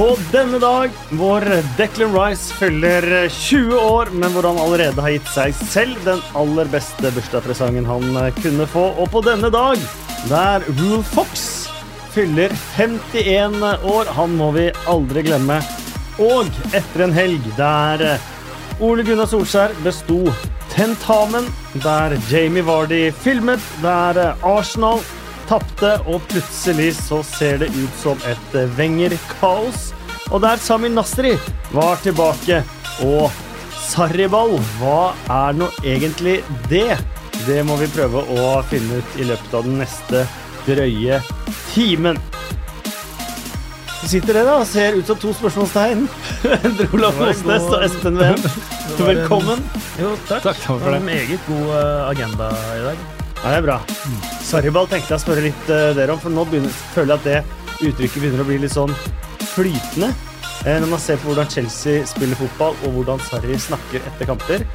på denne dag hvor Declan Rice fyller 20 år, men hvor han allerede har gitt seg selv den aller beste bursdagspresangen han kunne få. Og på denne dag der Rule Fox fyller 51 år, han må vi aldri glemme. Og etter en helg der Ole Gunnar Solskjær besto tentamen, der Jamie Vardy filmet, der Arsenal tapte, og plutselig så ser det ut som et Wenger-kaos. Og der Sami Nasri var tilbake. Og Sarriball, hva er nå egentlig det? Det må vi prøve å finne ut i løpet av den neste drøye timen. Du sitter der da og ser ut som to spørsmålstegn. Endre Olav Mosnes og Espen Ven. Velkommen. Jo, takk. Takk for det. En meget god eh, agenda i dag. Ja, det er bra. Sarriball tenkte jeg å spørre litt uh, dere om, for nå begynner, føler jeg at det uttrykket begynner å bli litt sånn flytende. Uh, når man ser på hvordan Chelsea spiller fotball, og hvordan Sarri snakker etter kamper.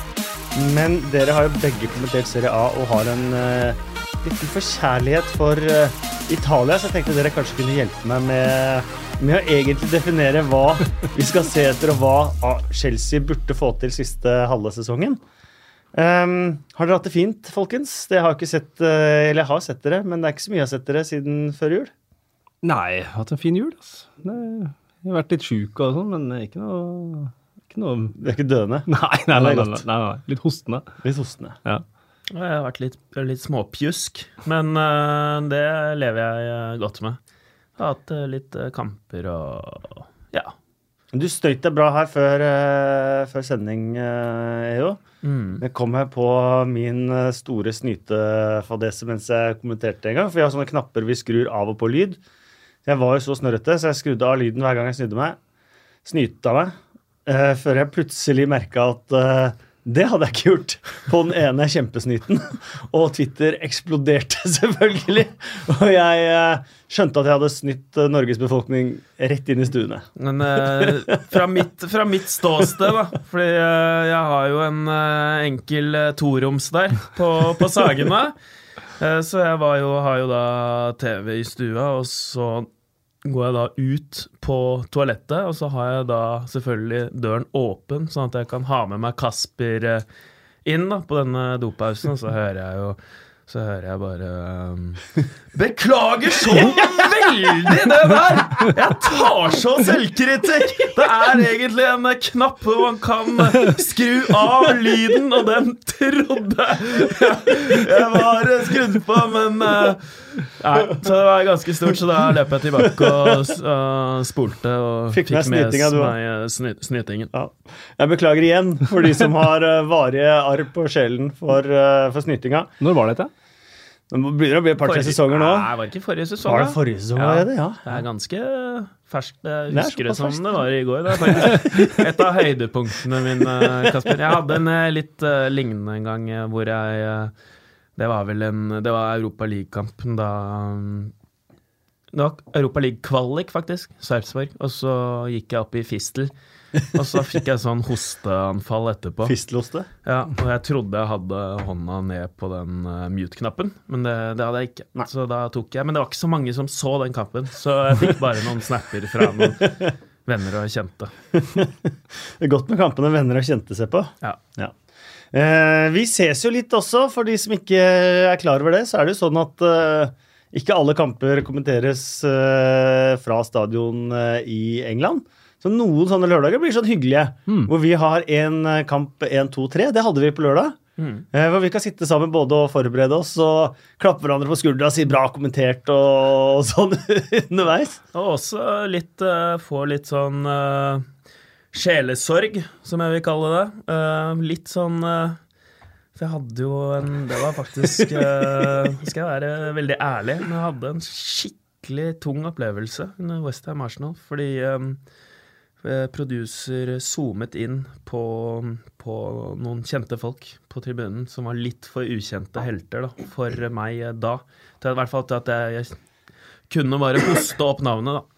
Men dere har jo begge kommentert Serie A og har en uh, liten forkjærlighet for Italia, så jeg tenkte dere kanskje kunne hjelpe meg med, med å egentlig definere hva vi skal se etter, og hva Chelsea burde få til siste halve sesongen. Um, har dere hatt det fint, folkens? Det har jeg ikke sett, uh, eller jeg har sett dere, men det er ikke så mye jeg har sett dere siden før jul. Nei, jeg har hatt en fin jul. Altså. Det, jeg har vært litt sjuk og sånn, men ikke noe, ikke noe Du er ikke døende? Nei, nei, nei, nei, nei, nei. Litt hostende. Litt hostende. Ja. Jeg har vært litt, litt småpjusk, men uh, det lever jeg eh, godt med. Jeg har hatt uh, litt uh, kamper og ja. Du støyt deg bra her før, uh, før sending, uh, EO. Mm. Jeg kom her på min uh, store snytefadese mens jeg kommenterte en gang. For vi har sånne knapper vi skrur av og på lyd. Jeg var jo så snørrete, så jeg skrudde av lyden hver gang jeg snudde meg. Snyta meg. eh, før jeg plutselig merka at eh, det hadde jeg ikke gjort på den ene kjempesnyten. Og Twitter eksploderte selvfølgelig. Og jeg eh, skjønte at jeg hadde snytt eh, Norges befolkning rett inn i stuene. Men eh, fra, mitt, fra mitt ståsted, da Fordi eh, jeg har jo en eh, enkel eh, toroms der på, på Sagene. Så jeg jo, har jo da TV i stua, og så går jeg da ut på toalettet, og så har jeg da selvfølgelig døren åpen, sånn at jeg kan ha med meg Kasper eh, inn da, på denne dopausen, og så hører jeg jo så hører jeg bare um, Beklager så veldig det der! Jeg tar så selvkritikk! Det er egentlig en knapp hvor man kan skru av lyden, og den trodde jeg jeg var skrudd på, men uh, Nei, så det var ganske stort, så da løp jeg tilbake og uh, spolte og Fikk med snytinga, snytingen. Ja. Jeg beklager igjen for de som har eh, varige arr på sjelen for, uh, for snytinga. Når var dette? Det begynner å bli et par-tre sesonger nå. Nei, var det ikke forrige sesong? Var det forrige sesong Ja. allerede? Ja. Det er ganske ferskt. Jeg Det er husker det som det var i går. Det et av høydepunktene mine, Kasper. Jeg hadde en eh, litt uh, lignende en gang eh, hvor jeg eh, Det var vel en Det var Europa League-kampen da um, Det var Europa League-kvalik, faktisk. Sarpsborg. Og så gikk jeg opp i fistel. Og så fikk jeg sånn hosteanfall etterpå. Fistelhoste. Ja, og jeg trodde jeg hadde hånda ned på den eh, mute-knappen, men det, det hadde jeg ikke. Nei. Så da tok jeg Men det var ikke så mange som så den kampen, så jeg fikk bare noen snapper fra noen venner og kjente. Det er godt med kampene venner og kjente seg på. Ja. Eh, vi ses jo litt også, for de som ikke er klar over det, så er det jo sånn at eh, ikke alle kamper kommenteres eh, fra stadion i England. Så noen sånne lørdager blir sånn hyggelige, hvor vi har en eh, kamp 1, 2, 3. Det hadde vi på lørdag. Mm. Hvor vi kan sitte sammen både og forberede oss og klappe hverandre på skuldra og si 'bra kommentert' og, sånn underveis. Og også litt eh, få litt sånn uh, sjelesorg, som jeg vil kalle det. Uh, litt sånn uh, For jeg hadde jo en Det var faktisk Skal jeg være veldig ærlig, men jeg hadde en skikkelig tung opplevelse under Westham Arsenal. Fordi eh, producer zoomet inn på, på noen kjente folk på tribunen som var litt for ukjente helter da, for meg eh, da. Til, I hvert fall til at jeg, jeg kunne bare hoste opp navnet, da.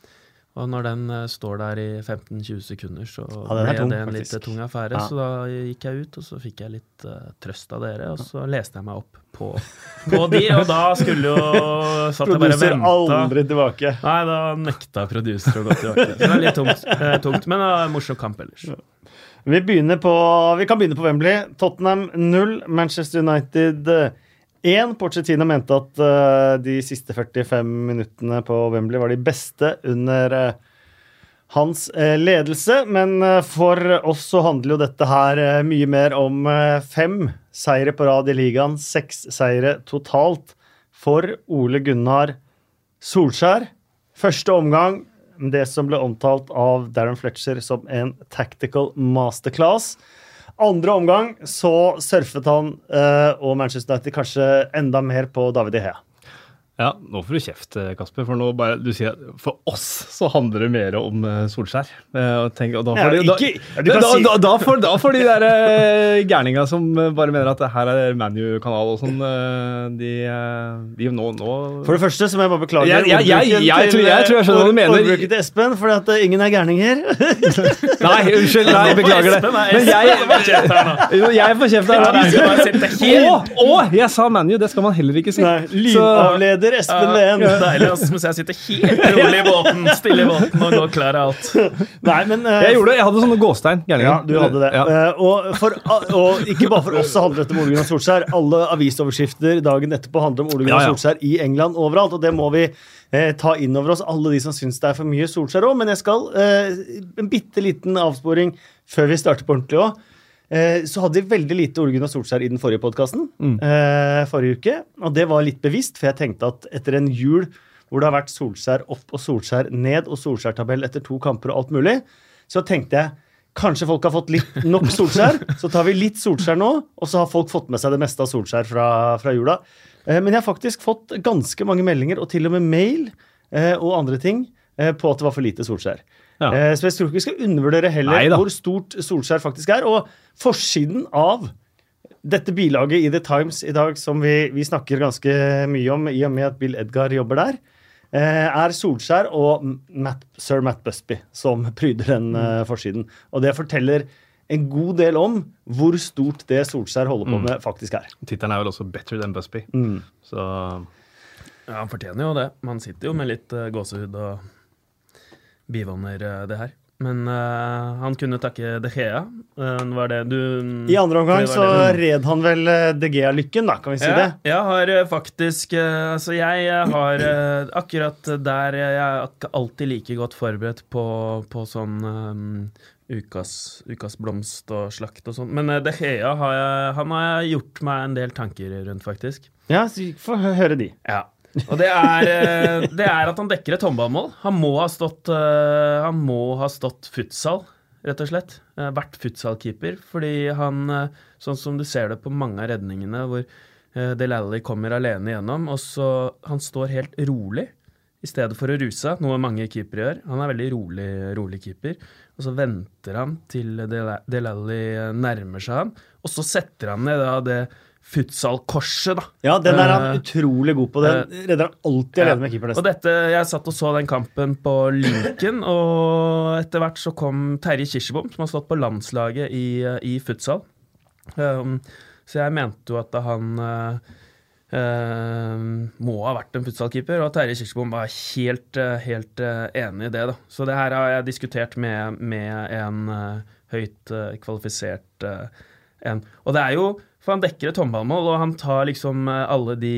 Og når den eh, står der i 15-20 sekunder, så er ble tung, det en litt tung affære. Ja. Så da gikk jeg ut, og så fikk jeg litt uh, trøst av dere. Og så leste jeg meg opp på, på de, og da skulle jo Satt jeg bare og venta. aldri tilbake. Nei, da nekta produser å gå tilbake. Så det er litt tungt, eh, tungt men en morsom kamp ellers. Vi, på, vi kan begynne på Wembley. Tottenham 0, Manchester United 1. Pochettino mente at uh, de siste 45 minuttene på Wembley var de beste under uh, hans uh, ledelse. Men for oss så handler jo dette her mye mer om fem seire på rad i ligaen. Seks seire totalt for Ole Gunnar Solskjær. Første omgang, det som ble omtalt av Darren Fletcher som en tactical masterclass. Andre omgang så surfet han eh, og Manchester United kanskje enda mer på David Ihea. Ja, nå får du kjeft, eh, Kasper. For nå bare, du sier at for oss så handler det mer om eh, Solskjær. Eh, Og tenk, og da, får de, da, ikke- ja, du kan da, da, da, får, da får de der gærninga som bare mener at det her er ManU-kanal og sånn, de, de nå, nå For det første så må jeg bare beklage Jeg- jeg- jeg- jeg tror- jeg tror jeg skjønner hva du mener. Ordbruken til Espen, fordi at ingen er gærninger. Nei, unnskyld. Nei, beklager det. Men jeg, jeg får kjeft her nå. Å, å, jeg sa ManU, det skal man heller ikke si. Nei, Så- Lydavleder Espen Lehn. Ja, deilig altså, mens jeg sitter helt rolig i båten, stille i båten og går klar av alt. Nei, men uh, Jeg gjorde det, jeg hadde sånne gåstein. gærninger. Ja, du hadde det. Ja. Uh, og, for, og ikke bare for oss så handler dette om Ole Gunnar Solskjær. Alle avisoverskrifter dagen etterpå handler om Ole Gunnar Ja, ja. Solskjær i England overalt, og det må vi eh, ta inn over oss, alle de som syns det er for mye Solskjær òg. Men jeg skal En bitte liten avsporing før vi starter på ordentlig òg. Eh, så hadde vi veldig lite Ole Gunnar Solskjær i den forrige podkasten Mm. forrige uke. Og det var litt bevisst, for jeg tenkte at etter en jul hvor det har vært Solskjær opp og Solskjær ned og Solskjær-tabell etter to kamper og alt mulig, så tenkte jeg kanskje folk har fått litt nok Solskjær. Så tar vi litt Solskjær nå, og så har folk fått med seg det meste av Solskjær fra, fra jula. Eh, Men jeg har faktisk fått ganske mange meldinger, og til og med mail eh, og andre ting, eh, på at det var for lite Solskjær. Ja. Eh, Så jeg tror ikke vi skal undervurdere heller Neida. hvor stort Solskjær faktisk er. Og forsiden av dette bilaget i The Times i dag, som vi, vi snakker ganske mye om i og med at Bill Edgar jobber der, eh, er Solskjær og Matt, sir Matt Busby som pryder den eh, forsiden. Og det forteller en god del om hvor stort det Solskjær holder på med, faktisk er. Tittelen er vel også 'Better Than Busby'. Mm. Så Ja, han fortjener jo det. Man sitter jo med litt eh, gåsehud og bivåner eh, det her. Men uh, han kunne takke De Gea. Uh, var det du I andre omgang så det- red han vel De Gea-lykken, da, kan vi si ja, det? Jeg har faktisk uh, Altså, jeg har akkurat der Jeg er ikke alltid like godt forberedt på, på sånn um, ukas, ukas blomst og slakt og sånn. Men De Gea har jeg, han har jeg gjort meg en del tanker rundt, faktisk. Ja, så Få høre de. Ja. Og det er, eh, det er at han dekker et håndballmål. Han må ha stått, eh, han må ha stått futsal, rett og slett. Eh, Vært futsalkeeper. Fordi han, sånn som du ser det på mange av redningene, hvor Del Alli kommer alene igjennom, og så Han står helt rolig i stedet for å ruse, noe mange keepere gjør. Han er veldig rolig, rolig keeper. Og så venter han til Dela- Delally nærmer seg han, og så setter han ned da det futsal-korset, da. Ja, den er han uh, utrolig god på. Den redder han alltid alene med keeper, og dette, Jeg satt og så den kampen på Lincoln, og etter hvert så kom Terje Kirsebom, som har stått på landslaget i, i futsal. Um, så jeg mente jo at han uh, må ha vært en futsalkeeper, og Terje Kirsebom var helt, helt enig i det. da. Så det her har jeg diskutert med, med en høyt kvalifisert en. Og det er jo For han dekker et håndballmål, og han tar liksom uh, alle de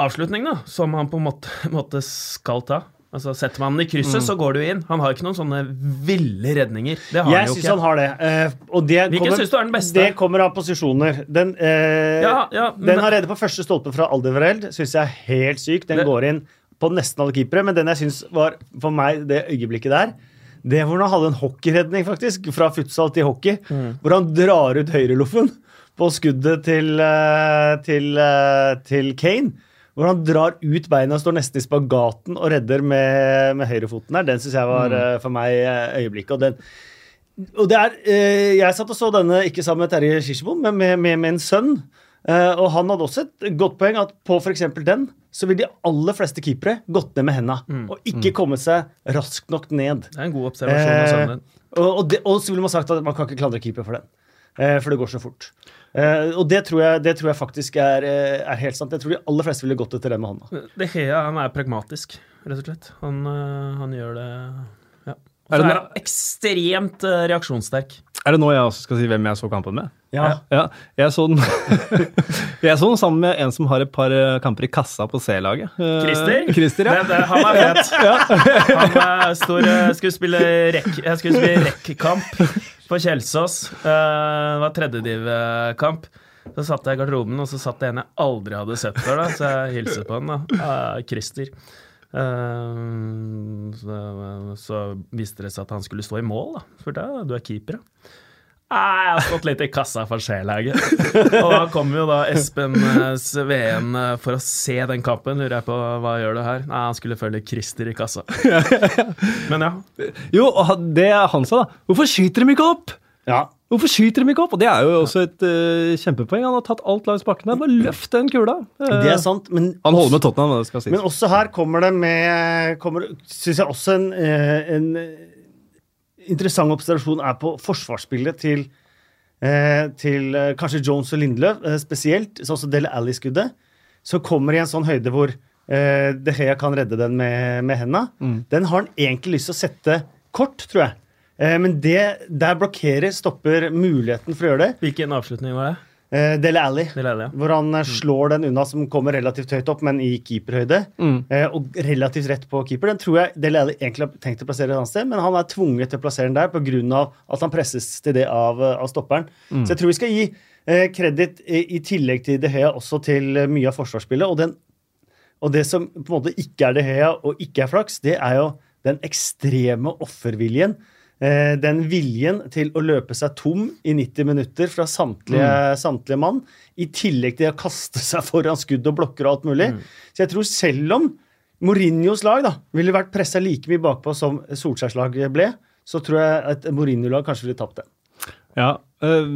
avslutningene som han på en måte, måte skal ta. Altså Setter man den i krysset, så går du inn. Han har ikke noen sånne ville redninger. Det har han Jeg jo syns ikke. han har det. eh, og det Hvilken kommer, syns du er den beste? Det kommer av posisjoner. Den, eh, Ja, ja, den har reddet på første stolpe fra Aldevereld. Syns jeg er helt syk. Den Det- går inn på nesten alle keepere. Men den jeg syns var for meg det øyeblikket der, det hvor han hadde en hockeyredning, faktisk. Fra futsal til hockey. Mm. Hvor han drar ut høyreloffen på skuddet til, eh, til, eh, til Kane. Hvor han drar ut beina står nesten i spagaten og redder med, med høyrefoten der. Den syns jeg var Mm. eh, for meg øyeblikket. Og den og det er, Jeg satt og så denne ikke sammen med Terje Kirsebom, men med, med, med en sønn. Eh, og han hadde også et godt poeng at på f.eks. den så vil de aller fleste keepere gått ned med henda og ikke kommet seg raskt nok ned. Det er en god observasjon av Eh, og, og, det, og så ville man sagt at man kan ikke klandre keeper for den. Eh, for det går så fort. Eh, og det tror, jeg, det tror jeg faktisk er, eh, er helt sant. Jeg tror de aller fleste ville gått etter den med hånda. Det Hea han er pragmatisk, rett og slett. Han, øh, han gjør det ja. Og Er så er han ekstremt reaksjonssterk. Er det nå jeg også skal si hvem jeg så kampen med? Ja. Ja, jeg så den Jeg så den sammen med en som har et par eh, kamper i kassa på C-laget. Eh, Christer? Christer, ja. Det, det, han er fet. Han er stor, øh, skulle spille rekk, jeg skulle spille rekk-kamp på Kjelsås. Eh, Det var tredjedivkamp. Så satt jeg i garderoben, og så satt det en jeg aldri hadde sett før. da, Så jeg hilste på han. da. Eh, Christer. Eh, så, så viste det seg at han skulle stå i mål, da. For da, du er keeper, ja. Nei, jeg har stått litt i kassa for C-laget. Og da kommer jo da Espen eh, Sveen eh, for å se den kampen. Lurer jeg på hva gjør du her? Nei, han skulle følge Christer i kassa. Men ja. Jo, det er det han sa, da. Hvorfor skyter de ikke opp? ja. Hvorfor skyter de ikke opp? Og det er jo også et uh, kjempepoeng. Han har tatt alt langs bakken. der. Bare løft den kula. Uh, Det er sant, men, Han holder med Tottenham, det skal sies. men også her kommer det med kommer, Syns jeg også en, eh, en eh, interessant observasjon er på forsvarsspillet til eh, til eh, kanskje Jones og Lindløf eh, spesielt, sånn som Dele Alli-skuddet, så kommer i en sånn høyde hvor eh, De Gea kan redde den med, med henda. Den har han egentlig lyst til å sette kort, tror jeg. Eh, men det, der blokkerer, stopper muligheten for å gjøre det. Hvilken avslutning var det? Eh, Dele Alli. Jeg. Hvor han mm. slår den unna som kommer relativt høyt opp, men i keeperhøyde. Eh, og relativt rett på keeper. Den tror jeg Dele Alli egentlig har tenkt å plassere et annet sted, men han er tvunget til å plassere den der pga. at han presses til det av, eh, av stopperen. Så jeg tror vi skal gi eh, kreditt i, i tillegg til De Gea også til eh, mye av forsvarsspillet. Og, den, og det som på en måte ikke er De Gea og ikke er flaks, det er jo den ekstreme offerviljen. Eh, den viljen til å løpe seg tom i 90 minutter fra samtlige, samtlige mann, i tillegg til å kaste seg foran skudd og blokker og alt mulig. Så jeg tror selv om Mourinhos lag da, ville vært pressa like mye bakpå som Solskjærs lag ble, så tror jeg et Mourinho-lag kanskje ville tapt det. Ja, eh,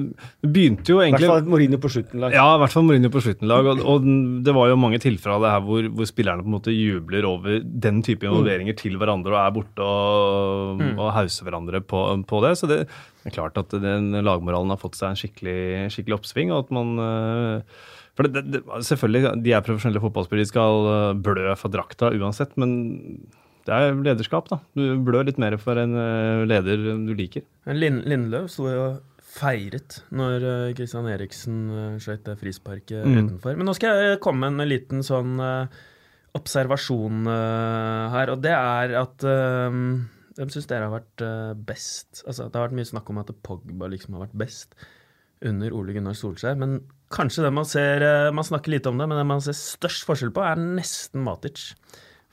det begynte jo egentlig I hvert fall Mourinho på slutten-lag. Ja, i hvert fall Mourinho på slutten. lag, og, og det var jo mange tilfeller av det her hvor, hvor spillerne på en måte jubler over den type involveringer til hverandre og er borte og, og hauser hverandre på, på det. Så det er klart at den lagmoralen har fått seg en skikkelig, skikkelig oppsving. og at man... eh, for det, det, det, selvfølgelig, De er profesjonelle fotballspillere, de skal eh, blø for drakta uansett. Men det er lederskap, da. Du blør litt mer for en eh, leder du liker. Lind, Lindløv sto jo feiret når Kristian Christian Eriksen skøyt det frisparket utenfor. Men nå skal jeg komme med en liten sånn eh, observasjon eh, her, og det er at Hvem syns dere har vært eh, best? Altså, det har vært mye snakk om at Pogba liksom har vært best under Ole Gunnar Solskjær, men kanskje det man ser eh, Man snakker lite om det, men det man ser størst forskjell på, er nesten Matic.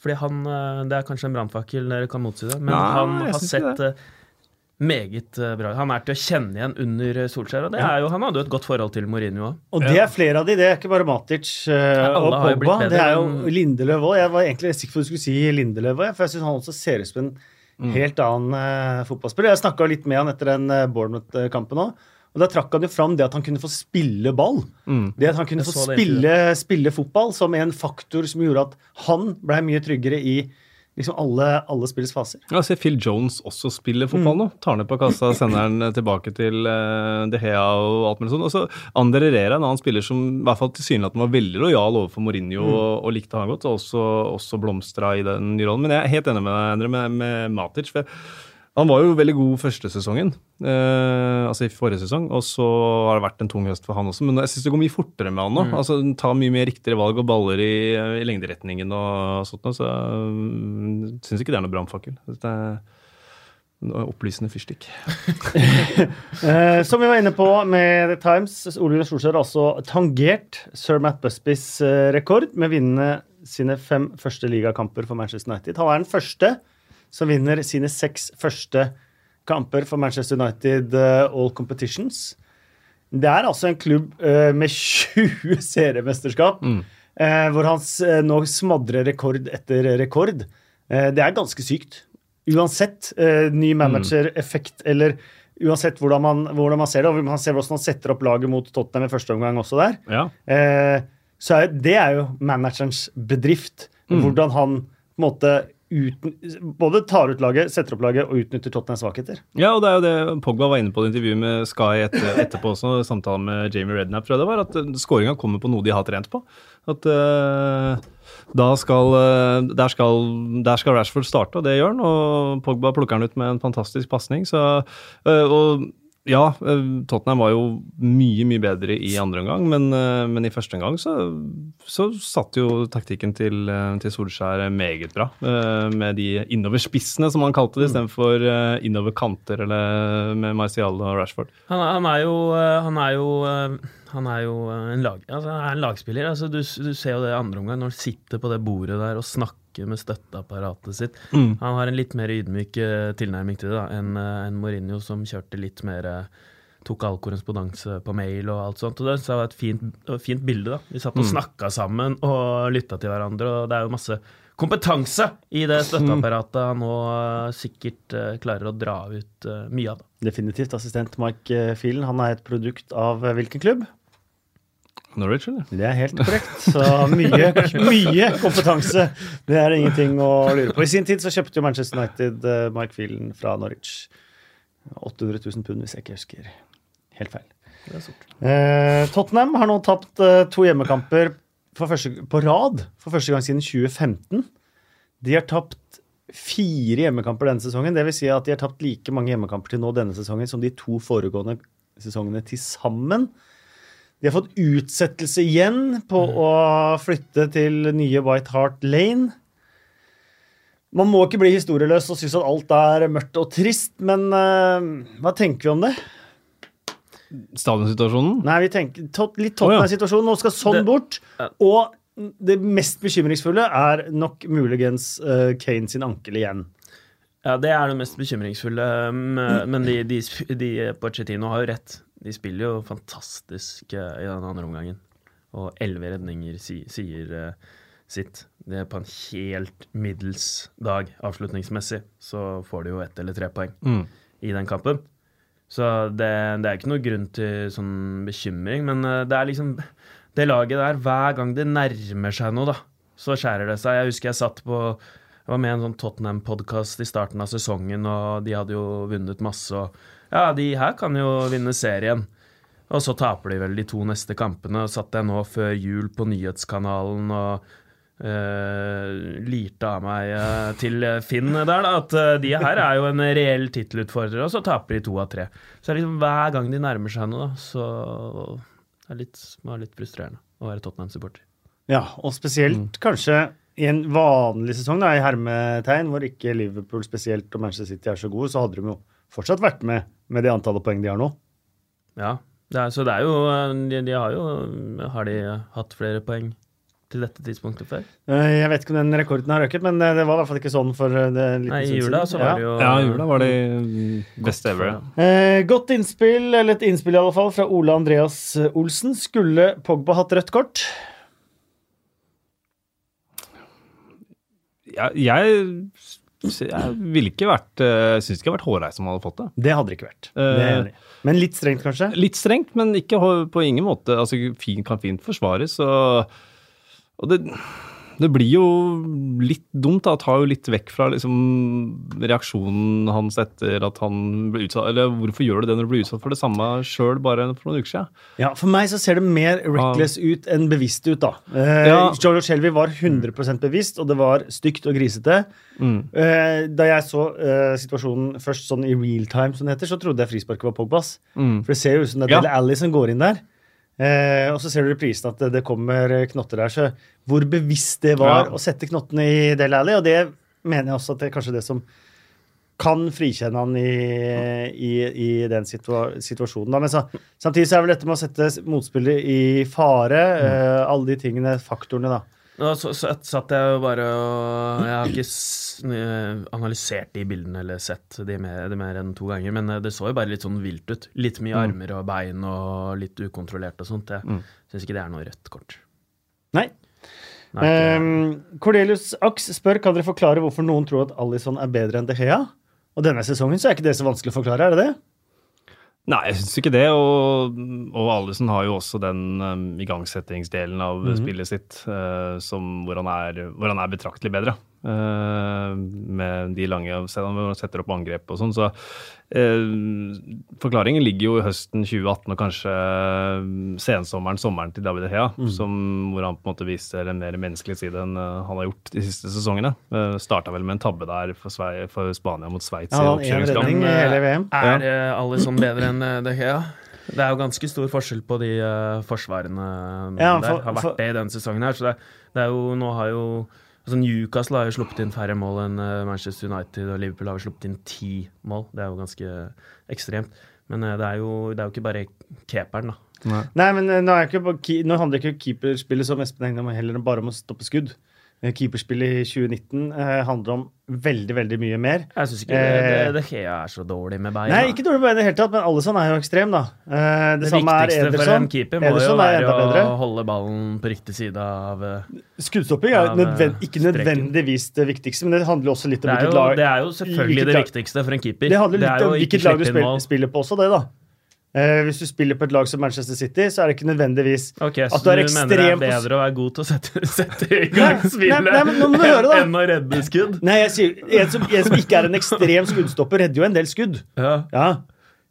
Fordi han eh, Det er kanskje en brannfakkel dere kan motsi det, men Nei, han har sett eh, meget eh, bra. Han er til å kjenne igjen under Solskjær, og det er jo, han hadde jo et godt forhold til Mourinho òg. Og det er flere av de, det er ikke bare Matic uh, og Pogba. Det er jo Lindeløv òg. Jeg var egentlig sikker på at du skulle si Lindeløv òg, for jeg syns han også ser ut som en Mm. helt annen uh, fotballspiller. Jeg snakka litt med han etter den uh, Bournemouth-kampen òg. Og Da trakk han jo fram det at han kunne få spille ball. Det at han kunne få spille, spille fotball som en faktor som gjorde at han ble mye tryggere i liksom alle, alle spillets faser. Ja, se Phil Jones også spiller fotball nå. Tar ned på kassa, sender den tilbake til uh, De Hea og alt mulig sånt. Og så Ander Herrera, en annen spiller som i hvert fall tilsynelatende var veldig lojal overfor Mourinho og, og likte han godt, og også, også blomstra i den nye rollen. Men jeg er helt enig med deg, Endre, med, med Matic. for han var jo veldig god første sesongen, eh, altså i forrige sesong, og så har det vært en tung høst for han også. Men jeg syns det går mye fortere med han nå. altså Han tar mye mer riktigere valg og baller i, i lengderetningen og sånt. noe, Så jeg syns ikke det er noe brannfakkel. Det er en opplysende fyrstikk. Eh, som vi var inne på med The Times, Ole Gunnar Solskjær har altså tangert sir Matt Busbys eh, rekord med å vinne sine fem første ligakamper for Manchester United. Han er den første som vinner sine seks første kamper for Manchester United eh, All Competitions. Det er altså en klubb eh, med 20 seriemesterskap, eh, hvor han nå smadrer rekord etter rekord. Det er ganske sykt. Uansett ny manager, effekt eller uansett hvordan man, hvordan man ser det, og man ser hvordan han setter opp laget mot Tottenham i første omgang også der, Ja. så er det er jo managerens bedrift. Hvordan han på en måte uten, både tar ut laget, setter opp laget og utnytter Tottenhams svakheter. Ja, og det er jo det Pogba var inne på i intervjuet med Sky etter, etterpå også, samtalen med Jamie Redknapp, tror jeg det var, at skåringa kommer på noe de har trent på. At uh, da skal, eh, der skal Der skal Rashford starte, og det gjør han. Og Pogba plukker han ut med en fantastisk pasning. Så uh, Og ja, eh, Tottenham var jo mye, mye bedre i andre omgang, men, eh, men i første omgang så, så satt jo taktikken til, eh, til Solskjær meget bra. Med de innoverspissene, som han kalte det, istedenfor eh, innover kanter eller med Marcial og Rashford. Han, er- han er jo Han er jo han er jo eh, en, lag, altså han er en lagspiller. Altså du, du ser jo det i andre omgang, når han sitter på det bordet der og snakker med støtteapparatet sitt. Mm. Han har en litt mer ydmyk eh, tilnærming til det enn eh, enn Mourinho, som kjørte litt mer Tok all korrespondanse på mail og alt sånt. Og det var et fint, fint bilde. da. Vi satt og snakka sammen og lytta til hverandre, og det er jo masse kompetanse i det støtteapparatet han nå sikkert klarer å dra ut mye av. Definitivt. Assistent Mike Fielen, Han er et produkt av hvilken klubb? Norwich, eller? Det er helt korrekt. Så mye, mye kompetanse. Det er ingenting å lure på. I sin tid så kjøpte jo Manchester United eh, Mike Phelan fra Norwich. 800 000 pund, hvis jeg ikke husker helt feil. Er. Eh, Tottenham har nå tapt eh, to hjemmekamper for første, på rad for første gang siden 2015. De har tapt fire hjemmekamper denne sesongen. Det vil si at de har tapt like mange hjemmekamper til nå denne sesongen som de to foregående sesongene til sammen. De har fått utsettelse igjen på å flytte til nye White Hart Lane. Man må ikke bli historieløs og synes at alt er mørkt og trist, men uh, hva tenker vi om det? Stadionsituasjonen? Nei, vi tenker tot, litt. Tottenham-situasjonen. Nå skal sånn Det- bort. Og det mest bekymringsfulle er nok muligens uh, Kane sin ankel igjen. Ja, det er det mest bekymringsfulle, um, men de, de, de Pochettino har jo rett. De spiller jo fantastisk eh, i den andre omgangen. Og elleve redninger si, sier eh, sitt. Det er på en helt middels dag avslutningsmessig. Så får de jo ett eller tre poeng Mm. i den kampen. Så det, det er ikke noe grunn til sånn bekymring, men eh, det er liksom Det laget der, hver gang det nærmer seg noe, da, så skjærer det seg. Jeg husker jeg satt på Jeg var med i en sånn Tottenham-podkast i starten av sesongen, og de hadde jo vunnet masse, og ja, de her kan jo vinne serien. Og så taper de vel de to neste kampene. Og satt jeg nå før jul på nyhetskanalen og Uh, lirte av meg uh, til Finn der, da, at uh, de her er jo en reell tittelutfordrer, og så taper de to av tre. Så det er liksom hver gang de nærmer seg noe, så det er litt, frustrerende å være Tottenham-supporter. Ja, og spesielt kanskje i en vanlig sesong, da, i hermetegn, hvor ikke Liverpool spesielt og Manchester City er så gode, så hadde de jo fortsatt vært med med det antallet poeng de har nå. Ja, det er, så det er jo de, de har jo Har de hatt flere poeng til dette tidspunktet før? Eh, Jeg vet ikke om den rekorden har øket, men eh, det var i hvert fall ikke sånn for eh, det en liten Nei, i jula så var det jo Ja, i jula var det best ever. ja. Eh, godt innspill, eller et innspill i alle fall, fra Ole Andreas Olsen. Skulle Pogba hatt rødt kort? Jeg, jeg, jeg ville ikke vært uh, Syns ikke det hadde vært hårreisende om han hadde fått det. Det hadde det ikke vært. Det i. Men litt strengt, kanskje? Litt strengt, men ikke på ingen måte. Altså, fin, kan fint forsvares. Og, og det, det blir jo litt dumt. da, Tar jo litt vekk fra liksom, reaksjonen hans etter at han ble utsatt Eller hvorfor gjør du det når du blir utsatt for det samme sjøl bare for noen uker siden? Ja, For meg så ser det mer reckless ut enn bevisst ut, da. Eh, Ja. George Shelby var 100% bevisst, og det var stygt og grisete. Mm. Eh, da jeg så eh, situasjonen først sånn i real time, som det heter, så trodde jeg frisparket var Pogbas. Mm. For det ser jo ut som det er Ja. Dele Alli som går inn der. Eh, og så ser du i reprisen at det, det kommer knotter der. Så hvor bevisst det var Ja. å sette knottene i Del Alley, og det mener jeg også at det er kanskje det som kan frikjenne han i, i, i den situa situasjonen. Da. Men så, samtidig så er vel dette med å sette motspillet i fare, eh, alle de tingene, faktorene, da. Og så, så satt jeg jo bare og Jeg har ikke eh, analysert de bildene eller sett de mer, de mer enn to ganger, men eh, det så jo bare litt sånn vilt ut. Litt mye armer og bein og litt ukontrollert og sånt. Jeg Mm. syns ikke det er noe rødt kort. Nei. Nei, Um, Cordelius Aks spør kan dere forklare hvorfor noen tror at Alison er bedre enn De Gea. Og denne sesongen så er ikke det så vanskelig å forklare, er det det? Nei, jeg syns ikke det. Og, og Alison har jo også den um, igangsettingsdelen av Mhm. spillet sitt uh, som, hvor, han er, hvor han er betraktelig bedre. Uh, med de lange Selv hvor man setter opp angrep og sånn. Så eh, forklaringen ligger jo i høsten 2018 og kanskje uh, sensommeren, sommeren til David Hea, mm. som, hvor han på en måte viser en mer menneskelig side enn uh, han har gjort de siste sesongene. Eh, Starta vel med en tabbe der for, Sve for Spania mot Sveits Ja, i han har én oppkjøringskamp. redning i hele VM. Er alle Alison bedre enn De Gea? Det er jo ganske stor forskjell på de uh, forsvarene Ja, der. Har vært for- det i denne sesongen her. Så det, det er jo Nå har jo altså Newcastle har jo sluppet inn færre mål enn uh, Manchester United, og Liverpool har jo sluppet inn ti mål. Det er jo ganske ekstremt. Men uh, det, er jo, det er jo ikke bare keeperen, da. Nei, men eh, nå, er ikke, nå handler ikke keeperspillet som Espen Engdam heller bare om å stoppe skudd. Eh, Keeperspillet i 2019 eh, handler om veldig, veldig mye mer. Jeg syns ikke Eh, det, det Gea er så dårlig med beina. Nei, ikke dårlig bein i det hele tatt, men Alisson er jo ekstrem, da. Eh, det, det viktigste for en keeper må Ederson jo være å holde ballen på riktig side av uh, Skuddstopping er Av, eh, ikke nødvendigvis det viktigste, men det handler også litt om hvilket lag det er jo selvfølgelig det viktigste for en keeper. Det handler litt om hvilket lag du spiller, spiller på også, det, da. Eh, hvis du spiller på et lag som Manchester City, så er det ikke nødvendigvis Ok, At Så du er du mener det er bedre å være god til å sette, sette i gang spillet enn å redde skudd? Nei, jeg sier en som, en som ikke er en ekstrem skuddstopper, redder jo en del skudd. Ja. Ja.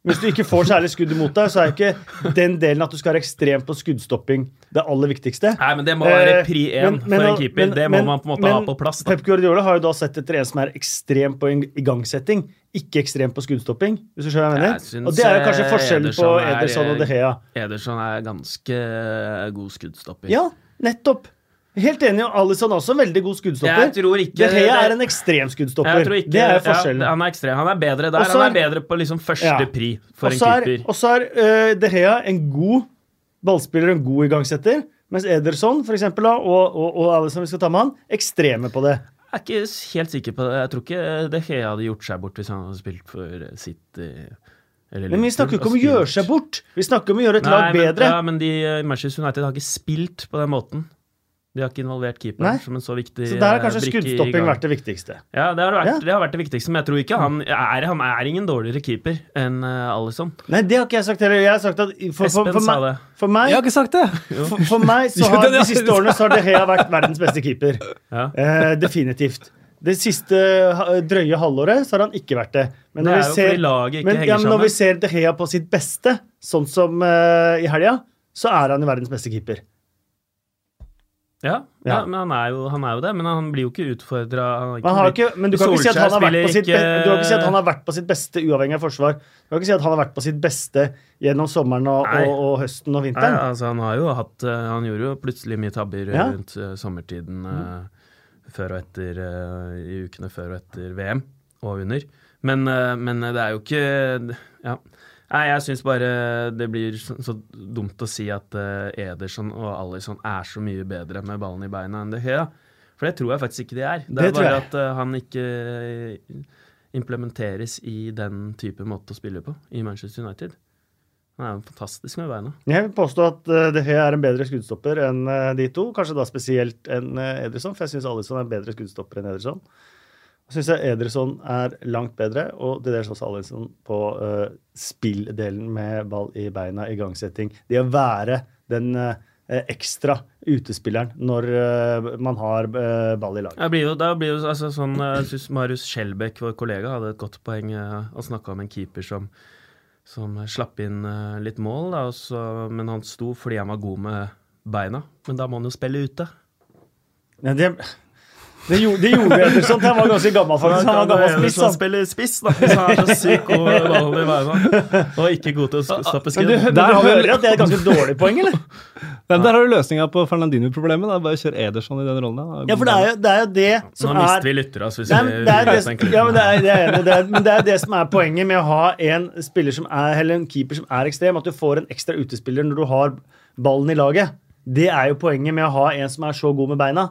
Hvis du ikke får særlig skudd imot deg, så er ikke den delen at du skal være ekstrem på skuddstopping, det aller viktigste. Nei, men det må være Eh, pri én for en keeper. men- det må men- man på en måte men ha på plass. Da. Pep Guardiola har jo da sett etter en som er ekstrem på igangsetting, ikke ekstrem på skuddstopping. Hvis du skjønner hva jeg mener? Og det er jo kanskje forskjellen forskjellen på Ederson er- og De Gea. Ederson er ganske god skuddstopper. Ja, nettopp. Helt enig, Alison også en veldig god skuddstopper. Jeg tror ikke De Gea er en ekstrem skuddstopper. Jeg tror ikke, det er ja, forskjellen. han er ekstrem. Han er bedre der. Også han er- bedre på liksom første Ja. pri for også en er, keeper. og så er eh, De Gea en god ballspiller en god igangsetter, mens Ederson for eksempel, og, og, og Alison, vi skal ta med han, ekstreme på det. Jeg er ikke helt sikker på det. Jeg tror ikke De Gea hadde gjort seg bort hvis han hadde spilt for sitt eller Men vi snakker ikke om å gjøre seg bort. Vi snakker om å gjøre et Nei, lag men, bedre. Ja, men de, eh, Manchester United har ikke spilt på den måten. De har ikke involvert Nei. keeperen som en så viktig Så der har eh, kanskje skuddstopping vært det viktigste. Ja, det har vært, Ja. det har vært det viktigste, men jeg tror ikke han er, han er ingen dårligere keeper enn uh, Alison. Nei, det har ikke jeg sagt heller. Jeg har sagt at for, for, for, for, sa meg, det. for meg Jeg har ikke sagt det! For, for meg så har de siste årene så har De Gea vært verdens beste keeper. Ja. Eh, definitivt. Det siste drøye halvåret så har han ikke vært det. Men når det vi ser, fordi men, ja, men når vi ser De Gea på sitt beste, sånn som uh, i helga, så er han jo verdens beste keeper. Ja, ja. Ja. men han er, jo, han er jo det. Men han blir jo ikke utfordra. Men, du kan ikke si at han har vært på sitt, be- du kan ikke si at han har vært på sitt beste uavhengig av forsvar. Du kan ikke si at han har vært på sitt beste gjennom sommeren og, og, og høsten og Nei, vinteren. altså Han har jo hatt eh, Han gjorde jo plutselig mye tabber Ja. rundt eh, sommertiden eh, før og etter I ukene før og etter VM og under. Men, men det er jo ikke Ja. Nei, jeg syns bare det blir så, så dumt å si at uh, Ederson og Alison er så mye bedre med ballen i beina enn det Gea. For det tror jeg faktisk ikke de er. Det, Det er bare at uh, han ikke implementeres i den type måte å spille på i Manchester United. Han er jo fantastisk med beina. Jeg vil påstå at uh, De Gea er en bedre skuddstopper enn eh, de to. Kanskje da spesielt enn Ederson, for jeg syns Alison er en bedre skuddstopper enn Ederson. Syns jeg Ederson er langt bedre, og til dels også Alisson på uh, spilldelen med ball i beina, igangsetting. Det å være den uh, ekstra utespilleren når uh, man har ball i laget. Blir jo, blir jo altså, sånn, Jeg syns Marius Skjelbæk, vår kollega, hadde et godt poeng. Han snakka om en keeper som, som slapp inn litt mål, da, og så, men han sto fordi han var god med beina. Men da må han jo spille ute. Ja, det, det, gjorde, det gjorde Ederson. Han var ganske gammel, faktisk. Han var gammel spiss. Han han. spiller spiss, da, hvis han er så syk og i beina. Og ikke god til å stoppe skudd. men Der har vi- hører at det er et ganske dårlig poeng, eller? Men der har du løsninga på Fernandino-problemet. da. Bare kjør Ederson i den rollen. da. Ja, for det er jo det, er jo det Nå som mister er vi lyttere, altså, hvis Nei, vi det er det, den ja, men det er, det er, det er, men det er det som er poenget med å ha en spiller som er, eller en keeper som er ekstrem, at du får en ekstra utespiller når du har ballen i laget. Det er jo poenget med å ha en som er så god med beina.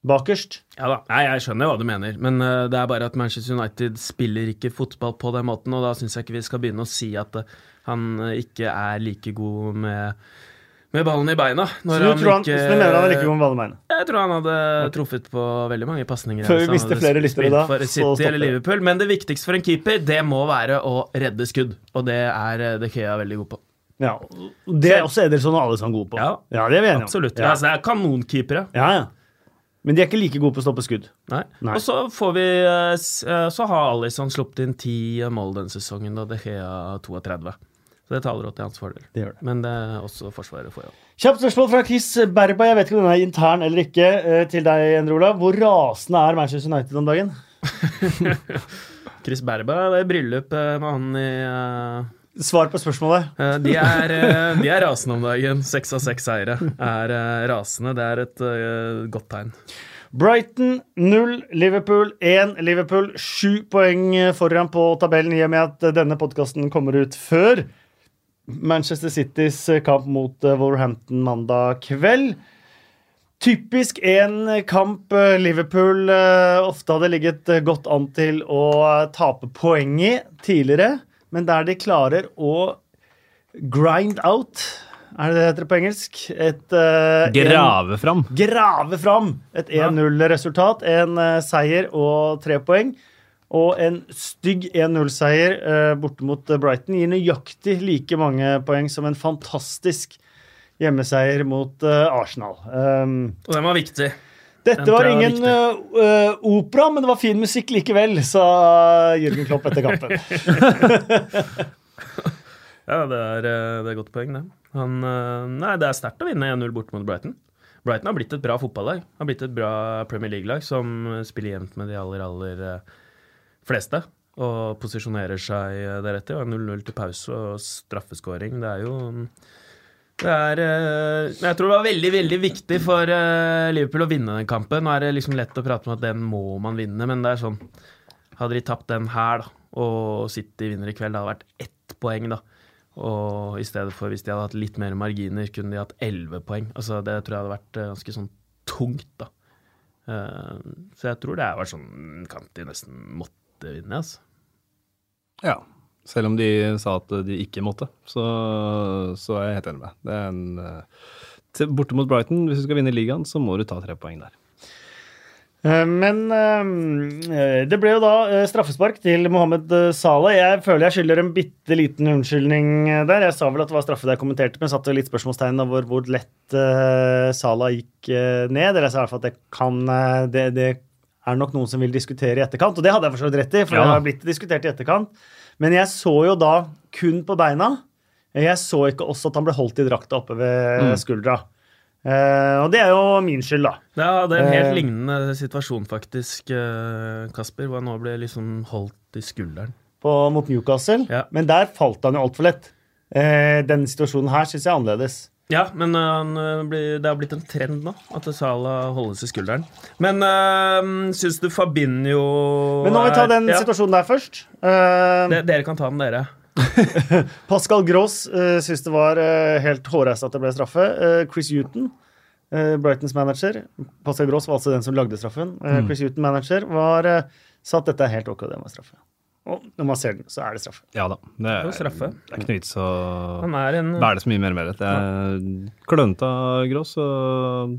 Bakerst. Ja da, Nei, jeg skjønner hva du mener, men uh, det er bare at Manchester United spiller ikke fotball på den måten, og da syns jeg ikke vi skal begynne å si at uh, han eh, ikke er like god med, med ballen i beina. Så du, tror han, så du mener han er like god med ballen i beina? Jeg tror han hadde truffet på veldig mange pasninger. Før vi mister flere lyttere da, For så City eller. Liverpool. Men det viktigste for en keeper, det må være å redde skudd. Og det er De Gea veldig god på. Ja. Det er også Ederson og Alisson gode på. Ja, det er vi enige om. Absolutt. Ja. Altså, det er kanonkeepere. ja, ja. Men de er ikke like gode på å stoppe skudd. Nei. Nei. Og så får vi eh, eh, Så har Alison sluppet inn ti mål denne sesongen, og De Gea 32. Så det taler også til hans fordel. Det gjør det. Men det er også Forsvaret får jobb. Kjapt spørsmål fra Chris Berba. Jeg vet ikke om den er intern eller ikke. eh, Til deg, Endre Olav. Hvor rasende er Manchester United om dagen? Chris Berba, det er bryllup med han i Svar på spørsmålet. Eh, De er, eh, de er rasende om dagen. Seks av seks seire er eh, rasende. Det er et godt tegn. Brighton 0, Liverpool 1. Liverpool 7 poeng foran på tabellen, i og med at denne podkasten kommer ut før Manchester Citys kamp mot Wolverhampton mandag kveld. Typisk en kamp Liverpool ofte hadde ligget godt an til å tape poeng i tidligere, men der de klarer å grind out Er det det heter på engelsk? Et, eh, en- Grave fram. grave fram et 1-0-resultat. En uh, seier og tre poeng. Og en stygg 1-0-seier uh, borte mot eh, Brighton gir nøyaktig like mange poeng som en fantastisk hjemmeseier mot eh, Arsenal. Um, Og den var viktig. Dette var ingen eh, opera, men det var fin musikk likevel, sa Jørgen Klopp etter kampen. Ja, det er, eh, det er godt poeng, det. Han, nei, det er sterkt å vinne 1-0 borte mot Brighton. Brighton har blitt et bra fotballag. Har blitt et bra Premier League-lag som spiller jevnt med de aller, aller fleste. Og posisjonerer seg deretter. 0-0 til pause og straffeskåring. Det er jo er, eh, jeg tror det var veldig veldig viktig for eh, Liverpool å vinne den kampen. Nå er det liksom lett å prate om at den må man vinne, men det er sånn Hadde de tapt den her, da, og City vinner i kveld, det hadde vært ett poeng, da. Og i stedet for, hvis de hadde hatt litt mer marginer, kunne de hatt elleve poeng. Altså, det tror jeg hadde vært eh, ganske sånn tungt, da. Så jeg tror det var sånn kamp de nesten måtte vinne, altså. Ja. Selv om de sa at de ikke måtte, så, så er jeg helt enig med deg. Det er en eh, til- Borte mot Brighton, hvis du skal vinne ligaen, så må du ta tre poeng der. Eh, Men eh, det ble jo da straffespark til Mohammed Salah. Jeg føler jeg skylder en bitte liten unnskyldning der. Jeg sa vel at det var straffe da jeg kommenterte, men satte litt spørsmålstegn over hvor lett Salah gikk ned. Eller jeg sa i hvert fall at det kan det, det er nok noen som vil diskutere i etterkant, og det hadde jeg for så vidt rett i, for det har blitt diskutert i etterkant. Men jeg så jo da kun på beina. Jeg så ikke også at han ble holdt i drakta oppe ved Mm. skuldra. Uh, og det er jo min skyld, da. Ja, Det er en helt uh, lignende situasjon, faktisk, eh, Kasper, hvor han nå ble liksom holdt i skulderen. på, mot Newcastle, Ja. men der falt han jo altfor lett. Uh, denne situasjonen her syns jeg er annerledes. Ja, men eh, eh, blir, det har blitt en trend nå, at Salah holdes i skulderen. Men uh, syns du Fabinho Men nå må vi ta den ja, situasjonen der først. Uh, det, Dere kan ta den, dere. Pascal Gross uh, syns det var uh, helt hårreist at det ble straffe. Eh, Chris Huton, eh, Brightons manager Pascal Gross var altså den som lagde straffen. Eh, Chris Huton, manager, var, eh, sa at dette er helt ok, det var straffe. Og når man ser den, så er det straffe. Ja da. Det Det er, straffe. det er ikke noe vits å Han er en så mye mer med det. Det er klønete av Gross og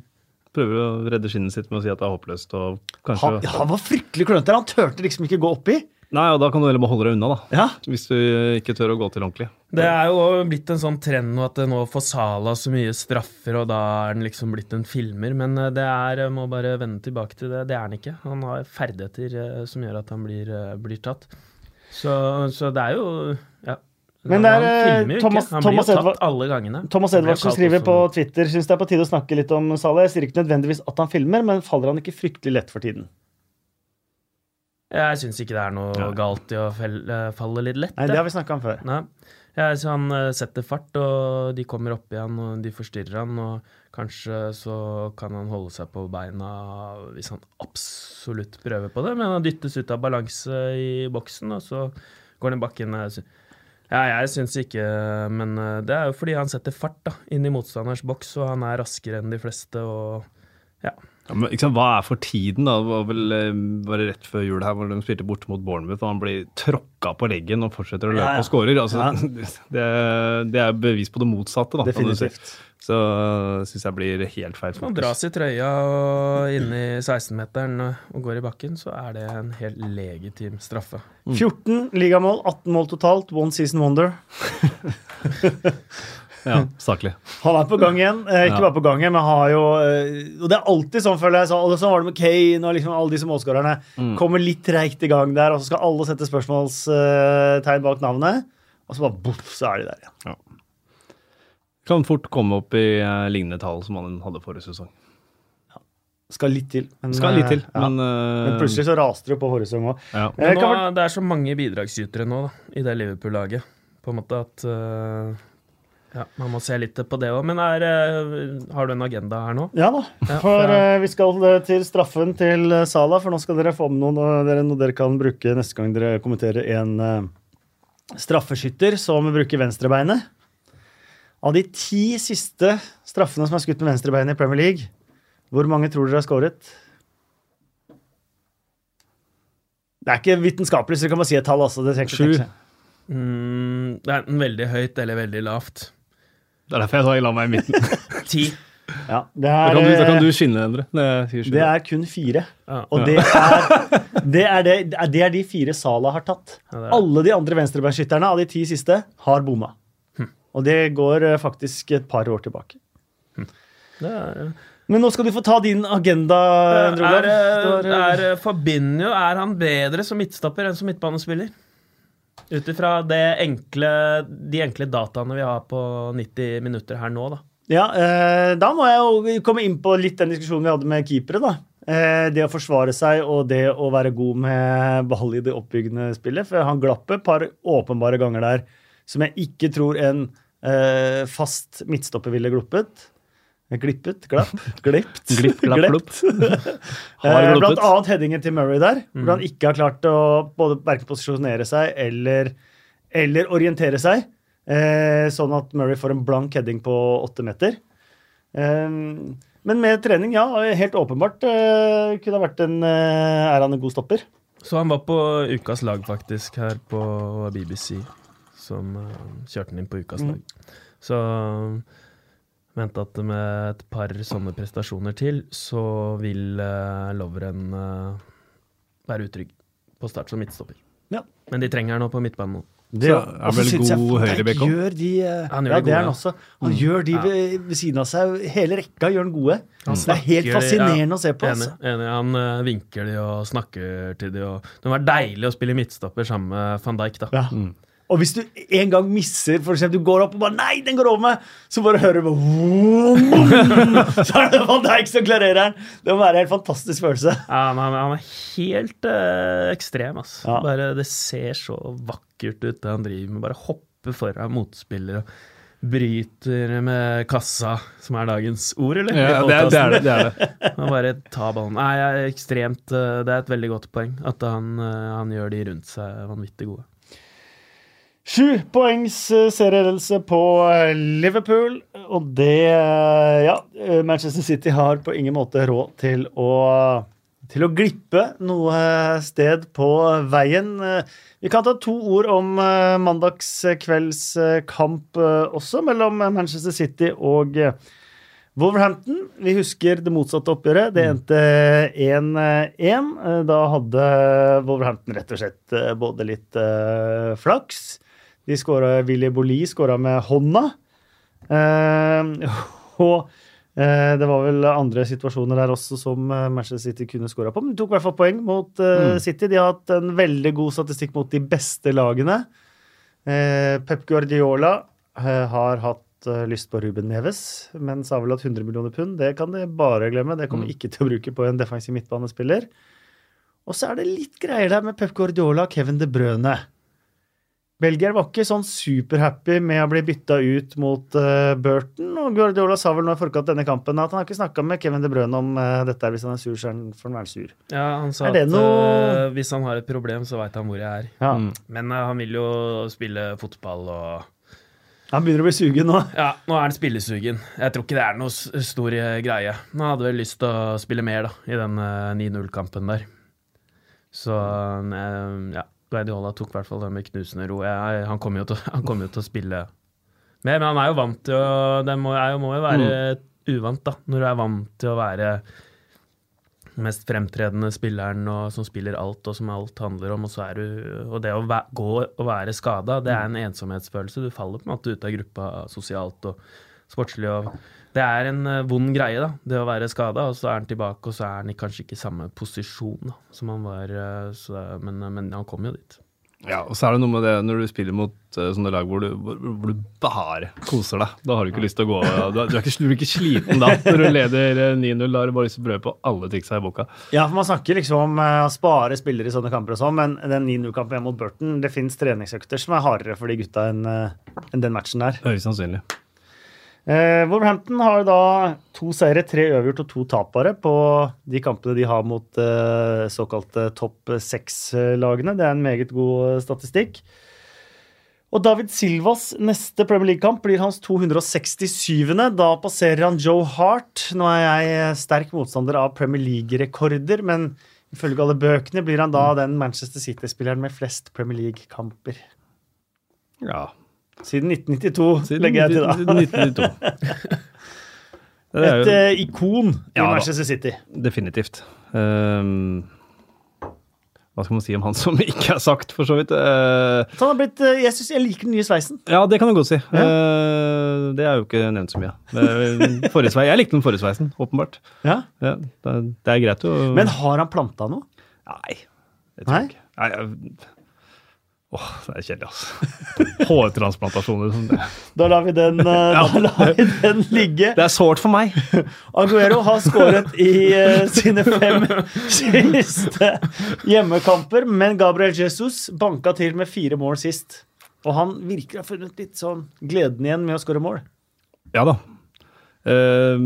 prøver å redde skinnet sitt med å si at det er håpløst og kanskje Han, ja, han var fryktelig klønete. Han turte liksom ikke gå oppi. Nei, og da kan du heller bare holde deg unna, da. Ja. Hvis du ikke tør å gå til ordentlig. Det er jo blitt en sånn trend nå at det nå får Sala så mye straffer, og da er den liksom blitt en filmer. Men eh, det er, jeg må bare vende tilbake til det. Det er han ikke. Han har ferdigheter eh, som gjør at han blir, eh, blir tatt. Så, så det er jo ja. Men det er, eh, Thomas- ikke. Han Thomas blir jo Edvard- tatt alle gangene. Thomas Edvardsen skriver på Twitter syns det er på tide å snakke litt om Salah. Jeg sier ikke nødvendigvis at han filmer, men faller han ikke fryktelig lett for tiden? Jeg syns ikke det er noe galt i å falle litt lett. Nei, det har vi snakka om før. Nei. Jeg så han eh, setter fart, og de kommer opp igjen, og de forstyrrer han. Og kanskje så kan han holde seg på beina hvis han absolutt prøver på det, men han dyttes ut av balanse i boksen, og så går han i bakken. Ja, jeg syns ikke Men eh, det er jo fordi han setter fart da, inn i motstanders boks, og han er raskere enn de fleste, og ja. Ja, men ikke sant, Hva er for tiden, da? Det var vel eh, bare rett før jul her hvor de spilte bort mot Bournemouth, og han blir tråkka på leggen og fortsetter å løpe Ja, ja. og skårer. Altså, Ja. det, det er bevis på det motsatte, da. Definitivt. Så syns jeg blir helt feil. Man dras i trøya og inn i 16-meteren og går i bakken, så er det en helt legitim straffe. 14 ligamål, 18 mål totalt. One season wonder. Ja, Saklig. Han er på gang igjen. Eh, ikke Ja. bare på gang igjen, men har jo eh, Og det er alltid sånn, føler jeg. Så, og sånn var det med Kane og liksom alle disse målskårerne. Mm. Kommer litt treigt i gang der, og så skal alle sette spørsmålstegn bak navnet. Og så bare boff, så er de der igjen. Kan fort komme opp i eh, lignende tall som han hadde forrige sesong. Skal litt til. Men, Skal litt til, eh, ja. men, eh, men plutselig så raste det på forrige sesong òg. ja. Det er så mange bidragsytere nå da, i det Liverpool-laget, på en måte at ja, Man må se litt på det òg. Men er, øh, har du en agenda her nå? Ja da. For for, eh, vi skal eh, til straffen til Sala, for nå skal dere få med noe dere, noe dere kan bruke neste gang dere kommenterer en eh, straffeskytter som bruker venstrebeinet. Av de ti siste straffene som er skutt med venstrebeinet i Premier League, hvor mange tror dere har skåret? Det er ikke vitenskapelig, så dere kan bare si et tall. altså. Det Sju. Mm, det er enten veldig høyt eller veldig lavt. Det er derfor jeg sa jeg la meg i midten. Ti. Ja, det Da er, kan du, da kan eh, du skinne, Endre. Det det er kun fire. Ja. Og det er, det, er det, det er de fire Sala har tatt. Ja, er. Alle de andre venstrebeinskytterne av de ti siste har bomma. Og det går eh, faktisk et par år tilbake. Det er, Men nå skal du få ta din agenda, Er, er, eh, er Fabinho er han bedre som midtstopper enn som midtbanespiller? Ut ifra de enkle dataene vi har på 90 minutter her nå, da. Ja, eh, da må jeg jo komme inn på litt den diskusjonen vi hadde med keepere. da. Eh, det å forsvare seg og det å være god med ball i det oppbyggende spillet. For han glapp et par åpenbare ganger der som jeg ikke tror en eh, fast midtstopper ville gluppet. Glippet? Glapp? Glipt? Glipp, glapp, Glept. Eh. Blant annet headingen til Murray der, hvor han ikke har klart å både verken posisjonere seg eller, eller orientere seg. Eh, sånn at Murray får en blank heading på åtte meter. Eh, men med trening, ja, helt åpenbart eh, kunne ha vært en Er han en god stopper? Så han var på ukas lag, faktisk, her på BBC. Som kjørte han inn på ukas Mm. lag. Så mente at med et par sånne prestasjoner til, så vil uh, Lovren uh, være utrygg på start som midtstopper. Ja. Men de trenger han nå på midtbanen. nå. Det, Så er vel god høyrebekk òg? gjør de eh, Han gjør Ja, de det er gode, han også. Han gjør de Ja. ved, ved siden av seg. Hele rekka gjør han gode. Han Det er helt fascinerende ja, å se på. Enig. Altså. enig. Han uh, vinker de og snakker til de. Og det må være deilig å spille midtstopper sammen med van Dijk. da. Ja. Og hvis du en gang misser, eksempel, du går opp og bare Nei, den går over meg! Så bare hører du bare Så er det Van Dijk som klarerer den. Det må være en helt fantastisk følelse. Ja, men han, er helt øh, ekstrem, altså. Ja. Bare, det ser så vakkert ut, det han driver med. Bare hopper foran motspillere. Bryter med kassa, som er dagens ord, eller? Ja, det, er, det er det. det, er det. Han bare tar ballen. Nei, jeg er ekstremt øh, Det er et veldig godt poeng at han, øh, han gjør de rundt seg vanvittig gode. Sju poengs eh, serieledelse på eh, Liverpool, og det eh, Ja, Manchester City har på ingen måte råd til å til å glippe noe sted på veien. Vi kan ta to ord om mandagskveldskamp mandagskvelds kamp også, mellom Manchester City og Wolverhampton. Vi husker det motsatte oppgjøret. Det endte 1-1. Eh, Da hadde Wolverhampton rett og slett både litt flaks. De skåra Willy Boli skåra med hånda. Eh, og eh, det var vel andre situasjoner der også som eh, Manchester City kunne skåra på. Men de tok i hvert fall poeng mot eh, City. De har hatt en veldig god statistikk mot de beste lagene. Eh, Pep Guardiola eh, har hatt lyst på Ruben Neves, men sa vel at 100 millioner pund, det kan de bare glemme. Det kommer ikke til å bruke på en defensiv midtbanespiller. Og så er det litt greier der med Pep Guardiola og Kevin De Brøne. Belgier var ikke sånn superhappy med å bli bytta ut mot uh, Burton. Og Guardiola sa vel nå i forkant denne kampen at han har ikke snakka med Kevin De Bruyne om uh, dette. her. Hvis han er sur, så er han- får han være sur. Ja, han sa at noe- øh, hvis han har et problem, så veit han hvor jeg er. Ja. Mm. Men han vil jo spille fotball og Han begynner å bli sugen nå. Ja, nå er han spillesugen. Jeg tror ikke det er noe stor eh, greie. Han hadde vel lyst til å spille mer da, i den eh, 9-0-kampen der. Så eh, ja, Guardiola tok i hvert fall det med knusende ro. Jeg, han kommer jo, til- jo til å spille mer, men han er jo vant til å Det må, jo, må jo være uvant, da, når du er vant til å være den mest fremtredende spilleren og, som spiller alt, og som alt handler om, og så er du Og det å væ gå og være skada, det er en ensomhetsfølelse. Du faller på en måte ut av gruppa sosialt og sportslig. og Det er en eh, vond greie, da, det å være skada, og så er han tilbake, og så er han kanskje ikke i samme posisjon da, som han var, eh, så, men, men han kom jo dit. Ja, og så er det noe med det når du spiller mot sånne lag hvor du, hvor, hvor du bare koser deg. Da har du ikke lyst til å gå Du, er, du, ikke, du blir ikke sliten da når du leder eh, 9-0. Da har du bare lyst til å prøve på alle triksa i boka. Ja, for Man snakker liksom om eh, å spare spillere i sånne kamper, og sånn, men den 9-0-kampen hjemme mot Burton, det fins treningsøkter som er hardere for de gutta enn en den matchen der. Høyst sannsynlig. Eh, Wolverhampton har da to seire, tre uavgjort og to tapere på de kampene de har mot eh, såkalte topp seks-lagene. Det er en meget god eh, statistikk. Og David Silvas neste Premier League-kamp blir hans 267. Da passerer han Joe Hart. Nå er jeg eh, sterk motstander av Premier League-rekorder, men ifølge alle bøkene blir han da den Manchester City-spilleren med flest Premier League-kamper. Ja. Siden 1992, Siden legger jeg til da. 1992. Det er Et eh, ikon i Ja da. Manchester City. definitivt. Um, hva skal man si om han som ikke er sagt, for så vidt? Uh, Så han har blitt, uh, jeg synes jeg liker den nye sveisen. ja, det kan du godt si. Eh, det er jo ikke nevnt så mye. Eh, Forrige sveis, jeg likte den forrige sveisen, åpenbart. Ja. Ja, det, det er greit å Men har han planta noe? Nei, det tror jeg ikke. Nei, Åh, det er kjedelig, altså. Hårtransplantasjoner. som det- Da lar vi den, ja. da lar vi den ligge. Det er sårt for meg. Aguero har skåret i uh, sine fem siste hjemmekamper, men Gabriel Jesus banka til med fire mål sist. Og han virker å ha funnet litt sånn gleden igjen med å skåre mål. Ja da. Uh,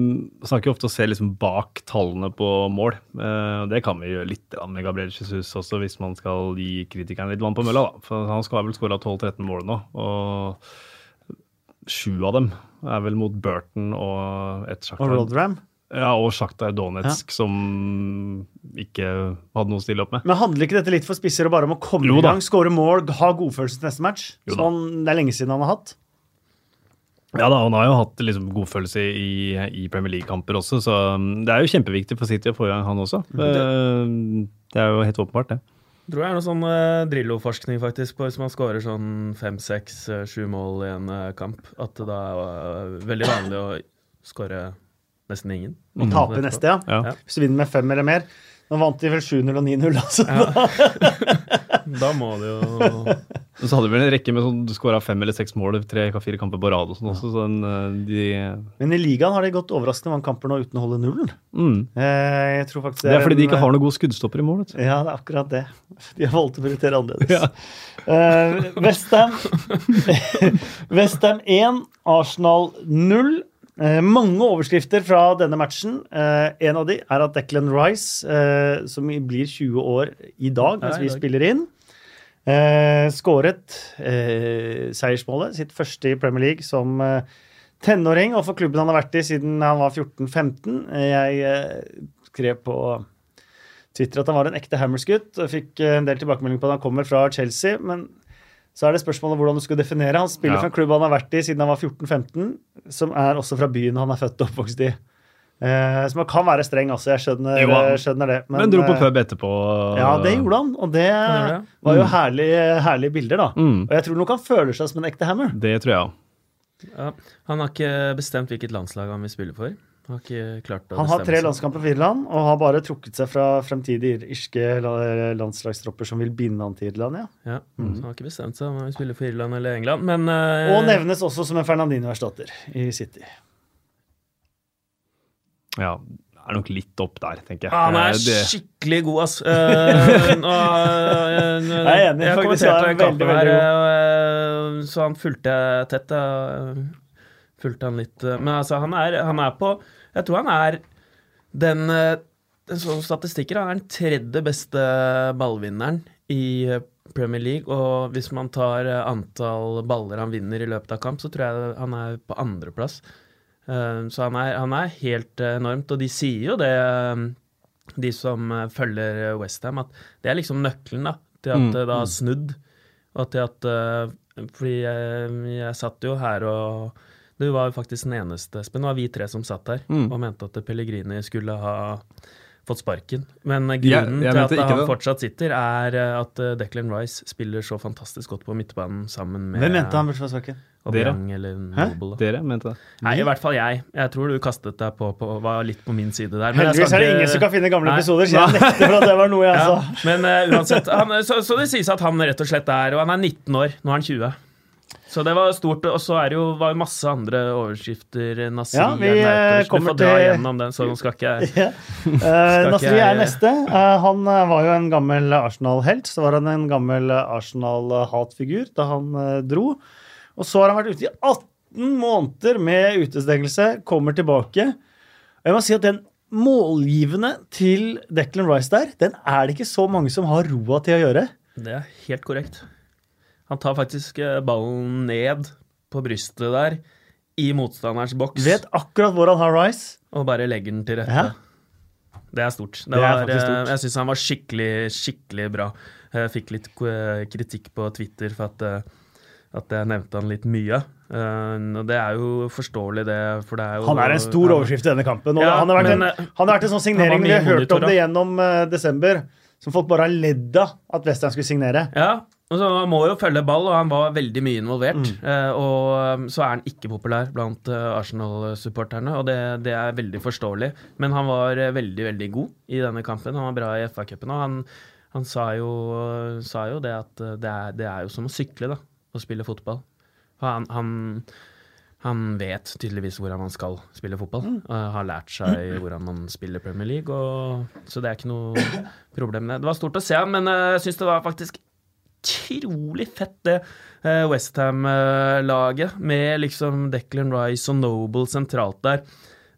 snakker ofte å se liksom bak tallene på mål. Uh, det kan vi gjøre litt med Gabriel Jesus også, hvis man skal gi kritikeren litt vann på mølla. Da. For han skal vel skåra 12-13 mål nå, og sju av dem er vel mot Burton og et Og Rodram. Ja, og Shakhtar Donetsk, som ikke hadde noe å stille opp med. Men handler ikke dette litt for spisser og bare om å komme i gang, skåre mål, ha godfølelse til neste match? Sånn, det er lenge siden han har hatt. Ja da, han har jo hatt liksom, godfølelse i, i Premier League-kamper også, så um, det er jo kjempeviktig for City å få i gang han også. Det, det er jo helt åpenbart, det. Tror jeg er noe sånn eh, Drillo-forskning faktisk på hvis man scorer sånn fem, seks, eh, sju mål i en eh, kamp, at det da er eh, veldig vanlig å score nesten ingen. Og tape neste, ja. Ja. Ja. Hvis du vinner med fem eller mer. Nå vant de vel 7-0 og 9-0, altså. Da må det jo så hadde vi vel en rekke med sånn, du skåra fem eller seks mål tre fire kamper på rad og sånn også, så den, eh, de Men i ligaen har de gått overraskende mange kamper nå uten å holde nullen. mm. Eh, Jeg tror faktisk Det er fordi de ikke har noen gode skuddstopper i mål. Vet du. Ja, det er akkurat det. De har valgt å prioritere annerledes. Ja. Uh, Westham West 1, Arsenal 0. Eh, mange overskrifter fra denne matchen. Eh, en av de er at Declan Rice, eh, som blir 20 år i dag mens vi spiller inn, eh, skåret eh, seiersmålet, sitt første i Premier League som tenåring, og for klubben han har vært i siden han var 14-15. Eh, Jeg skrev på Twitter at han var en ekte Hammers-gutt. og Fikk en del tilbakemelding på at han kommer fra Chelsea. Men så er det spørsmålet hvordan du skal definere. Han spiller Ja. for en klubb han har vært i siden han var 14-15, som er også fra byen han er født og oppvokst i. Eh, så man kan være streng, altså. Jeg skjønner, Jo, skjønner det. Men, dro på eh, pub etterpå. Ja, det gjorde han. Og det det. var jo herlige, herlige bilder, da. Mm. Og jeg tror nok han føler seg som en ekte Hammer. Det tror jeg òg. ja. Han har ikke bestemt hvilket landslag han vil spille for. Han har ikke klart å Han har tre landskamper for Irland, og har bare trukket seg fra fremtidige irske landslagstropper som vil binde han til Irland. ja. Ja, mm. Han har ikke bestemt seg om han vil spille for Irland eller England, men uh, Og nevnes også som en Fernandino-erstatter i City. Ja, er nok litt opp der, tenker jeg. Han er Eh, det, skikkelig god, ass. Uh, eh, Jeg er enig, Jeg faktisk, kommenterte han kamp her, eh, så han fulgte tett. da. Fulgte han litt. Men altså, han er, han er på Jeg tror han er den eh, den sånn statistikker, han er den tredje beste ballvinneren i eh, Premier League, og hvis man tar eh, antall baller han vinner i løpet av kamp, så tror jeg han er på andreplass. Så han er, han er helt enormt, og de sier jo det, de som følger Westham, at det er liksom nøkkelen da, til at Mm, det har snudd. Og til at Fordi jeg, jeg satt jo her og Du var faktisk den eneste, Espen. Det var vi tre som satt her Mm. og mente at Pellegrini skulle ha fått sparken. Men grunnen jeg til at han det. fortsatt sitter, er eh, at eh, Declan Rice spiller så fantastisk godt på midtbanen sammen med Hvem mente han burde få sparken? Obiang eller Noble. da. Dere mente det. Nei, i hvert fall jeg. Jeg tror du kastet deg på, på var litt på min side der. Men Heldigvis er det ingen som kan finne gamle Nei. episoder, så jeg nekter for at det var noe jeg ja, sa. Men uh, uansett, han, så, så det sies at han rett og slett er Og han er 19 år, nå er han 20. Så det var stort. Og så er det jo var jo masse andre overskrifter. Nasri Ja, vi, er nærmest. Du får dra til- gjennom den, så nå skal ikke jeg Ja. Uh, Nasri jeg- er neste. Uh, han eh, var jo en gammel Arsenal-helt. Så var han en gammel eh, Arsenal-hatfigur da han uh, dro. Og så har han vært ute i 18 måneder med utestengelse, kommer tilbake. Og jeg må si at den målgivende til Declan Rice der, den er det ikke så mange som har roa til å gjøre. Det er helt korrekt. Han tar faktisk eh, ballen ned på brystet der, i motstanderens boks, Vet akkurat hvor han har Rice. og bare legger den til rette. Ja. Det er stort. Det Det er var, faktisk stort. eh, Jeg syns han var skikkelig, skikkelig bra. Jeg fikk litt eh, kritikk på Twitter for at, eh, at jeg nevnte han litt mye. Uh, det er jo forståelig, det. For det er jo Han er en stor han- overskrift i denne kampen. Ja, han, har vært men, en, eh, han har vært en sånn signering vi har hørt om det gjennom uh, desember, som folk bare har ledd av at Western skulle signere. Ja, og så Han må jo følge ball, og han var veldig mye involvert. Mm. Eh, og um, så er han ikke populær blant eh, Arsenal-supporterne, og det, det er veldig forståelig. Men han var eh, veldig, veldig god i denne kampen. Han var bra i FA-cupen. Og han, han sa, jo, sa jo det at eh, det er, det er jo som å sykle, da, å spille fotball. Han, han, han vet tydeligvis hvordan man skal spille fotball. Mm. har lært seg hvordan man spiller Premier League, og, så det er ikke noe problem. med det. Det var stort å se han, men jeg syns det var faktisk utrolig fett, det uh, Westham-laget, med liksom Declan Rice og Noble sentralt der.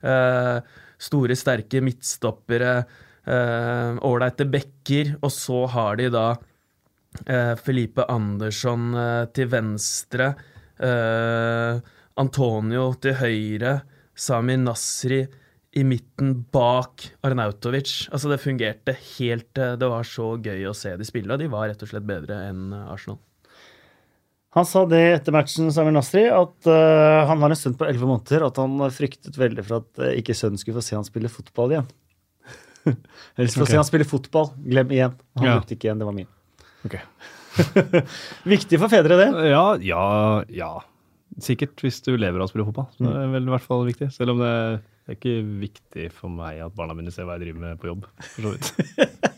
Eh, store, sterke midtstoppere, eh, ålreite bekker, og så har de da eh, Felipe Andersson eh, til venstre, eh, Antonio til høyre, Sami Nasri i midten bak Arnautovic. Altså, det fungerte helt eh, Det var så gøy å se de spille, og de var rett og slett bedre enn eh, Arsenal. Han sa det etter matchen, Samuel Nasri, at uh, han har en sønn på 11 måneder, at han fryktet veldig for at uh, ikke sønnen skulle få se han spille fotball igjen. Eller få okay. se han spille fotball. Glem igjen. Han Ja. brukte ikke igjen, det var min. Okay. Viktig for fedre, det. Ja, ja, ja. Sikkert hvis du lever av å spille fotball. Så det er vel i hvert fall viktig. Selv om det er ikke viktig for meg at barna mine ser hva jeg driver med på jobb. for så vidt.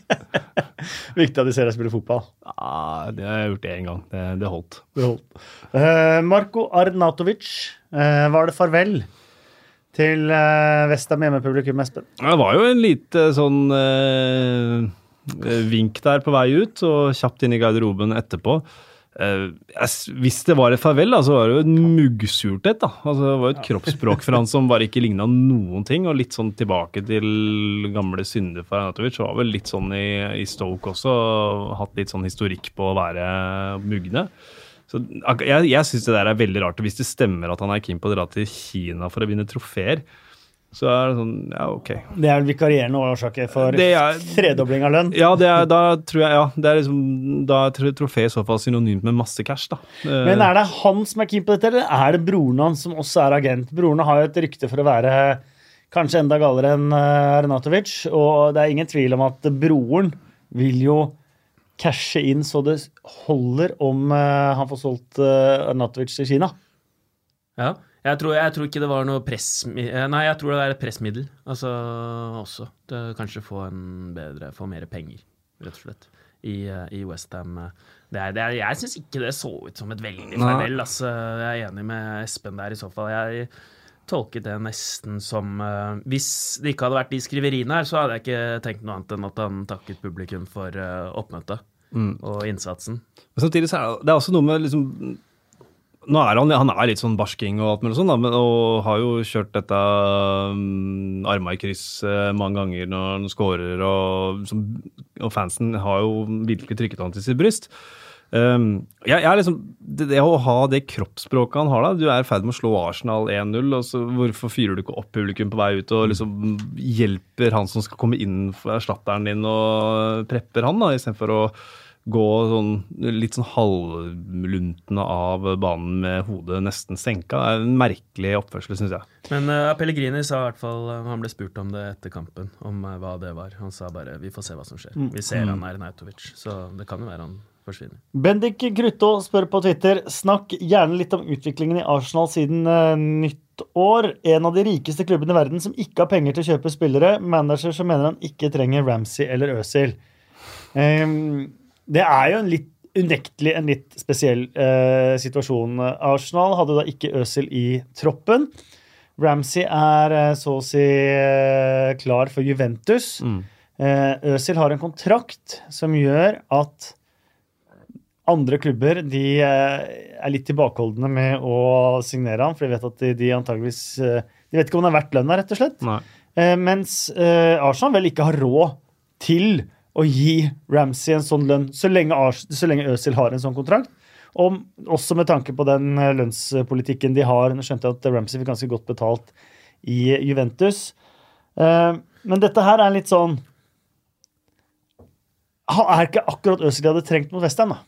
Viktig at de ser deg spille fotball. Ja, det har jeg gjort én gang. Det, det holdt. Det holdt. Uh, Marko Arnatovic, uh, var det farvel til uh, Vestham hjemmepublikum, Espen? Det var jo en lite sånn eh, vink der på vei ut, og kjapt inn i garderoben etterpå. Eh, hvis det var et farvel, da, så var det jo en muggsurthet. da. Altså, det var jo et kroppsspråk for han som bare ikke ligna noen ting, og litt sånn tilbake til gamle synder for Arnatovic. Var vel litt sånn i, i Stoke også, og hatt litt sånn historikk på å være mugne. Så Jeg, jeg syns det der er veldig rart. Hvis det stemmer at han er keen på å dra til Kina for å vinne trofeer, så er det sånn Ja, ok. Det er vel vikarierende årsaker for er- tredobling av lønn. Ja, det er, da tror jeg ja, det er liksom, Da er tro- trofé i så fall synonymt med masse cash, da. Eh, Men er det han som er keen på dette, eller er det broren hans som også er agent? Broren har jo et rykte for å være kanskje enda galere enn Renatovic, og det er ingen tvil om at broren vil jo cashe inn så det holder om eh, han får solgt Renatovic til Kina. Ja. Jeg tror, jeg tror ikke det var noe press... Nei, jeg tror det er et pressmiddel. Altså også. Det, kanskje få en bedre Få mer penger, rett og slett, i, eh, i Westham. Er, jeg syns ikke det så ut som et veldig farvel. Altså, jeg er enig med Espen der, i så fall. Jeg tolket det nesten som uh, Hvis det ikke hadde vært de skriveriene her, så hadde jeg ikke tenkt noe annet enn at han takket publikum for uh, oppmøtet Mm. og innsatsen. Men samtidig så er det, det er også noe med liksom nå er han, han er litt sånn barsking og alt mulig sånn, og har jo kjørt dette um, arma i kryss uh, mange ganger når han scorer, og, som, og fansen har jo virkelig trykket han til sitt bryst. Um, jeg, jeg er liksom, det, det, å ha det kroppsspråket han har da, Du er i ferd med å slå Arsenal 1-0. og Hvorfor fyrer du ikke opp publikum på vei ut og liksom hjelper han som skal komme inn for erstatteren din, og prepper han, da, istedenfor å gå sånn, litt sånn halvluntende av banen med hodet nesten senka. Det er en merkelig oppførsel, syns jeg. Men uh, Pellegrini sa i hvert fall, uh, han ble spurt om det etter kampen, om uh, hva det var. Han sa bare 'vi får se hva som skjer'. Vi ser mm. han er Nautovic, så det kan jo være han forsvinner. Bendik Grutto spør på Twitter snakk gjerne litt om utviklingen i Arsenal siden uh, nyttår. En av de rikeste klubbene i verden som ikke har penger til å kjøpe spillere. Manager som mener han ikke trenger Ramsey eller Øzil. Um, det er jo en litt unektelig en litt spesiell uh, situasjon. Arsenal hadde da ikke Øzil i troppen. Ramsey er uh, så å si klar for Juventus. Mm. Øzil har en kontrakt som gjør at andre klubber de eh, er litt tilbakeholdne med å signere han, for de vet at de, de antageligvis eh, De vet ikke om han er verdt lønna, rett og slett. Eh, mens Arsenal vel ikke har råd til å gi Ramsey en sånn lønn så lenge, så lenge Øzil har en sånn kontrakt. Og også med tanke på den lønnspolitikken de har. Nå skjønte jeg at Ramsey fikk ganske godt betalt i Juventus. Men dette her er litt sånn Er ikke akkurat Øzil de hadde trengt mot Westham, da?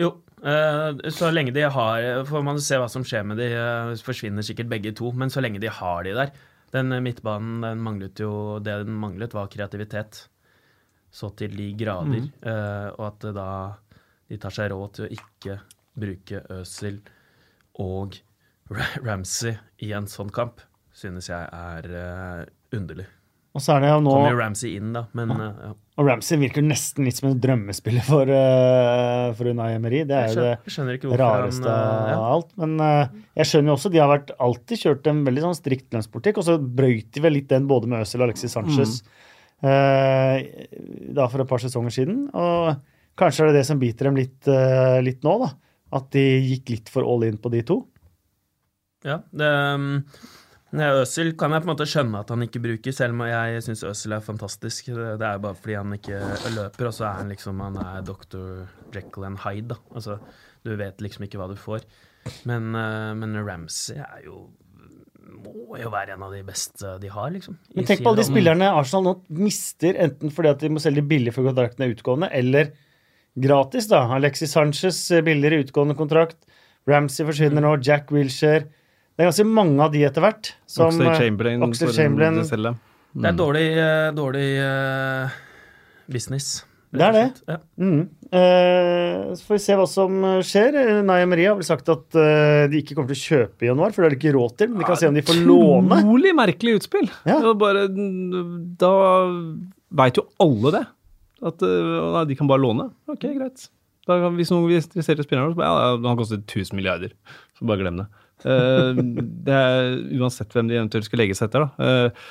Jo, eh, så lenge de har Får man se hva som skjer med de, eh, forsvinner sikkert begge to. Men så lenge de har de der Den midtbanen den manglet jo Det den manglet, var kreativitet. Så til de grader. Mm. Eh, og at da de tar seg råd til å ikke bruke Øzil og Ramsey i en sånn kamp, synes jeg er underlig. Og så er det jo nå Kommer jo Ramsey inn, da, men ja. ja. Og Ramsey virker nesten litt som en drømmespiller for, uh, for Unai Emery. Det er jo det rareste av ja. alt. Men uh, jeg skjønner jo også, de har vært, alltid kjørt en veldig sånn strikt lønnspolitikk, og så brøyt de vel litt den både med Øzil og Alexis Sanchez mm. Uh, da for et par sesonger siden. Og kanskje er det det som biter dem litt, litt nå, da. At de gikk litt for all in på de to. Ja, det... Um Øsil kan jeg på en måte skjønne at han ikke bruker, selv om jeg syns Øsil er fantastisk. Det er bare fordi han ikke løper, og så er han liksom Han er Dr. Jekyll and Hyde, da. Altså, du vet liksom ikke hva du får. Men, eh, men Ramsey er jo må jo være en av de beste de har, liksom. Men tenk på alle de spillerne Arsenal nå mister, enten fordi at de må selge billig for kontrakten er utgående, eller gratis, da. Alexis Sanchez eh, billigere utgående kontrakt. Ramsey forsvinner nå. Jack Wilshere. Det er ganske mange av de etter hvert. Som, Oxlade eh, Chamberlain. Oxlade Chamberlain. Det, mm. det, er dårlig, uh, dårlig uh, business. Det er det. Ja. Mm. Eh, så får vi se hva som skjer. Naya Maria har vel sagt at de ikke kommer til å kjøpe i januar, for det har de ikke råd til. Men de kan ja, se om de får låne. Utrolig merkelig utspill. Ja. Bare, da veit jo alle det. At nei, de kan bare låne. Ok, greit. Da, hvis noen er interessert i spilleren så bare, ja, han koster 1000 milliarder. Så bare glem det. Eh, det er Uansett hvem de eventuelt skal legge seg etter. da. Eh,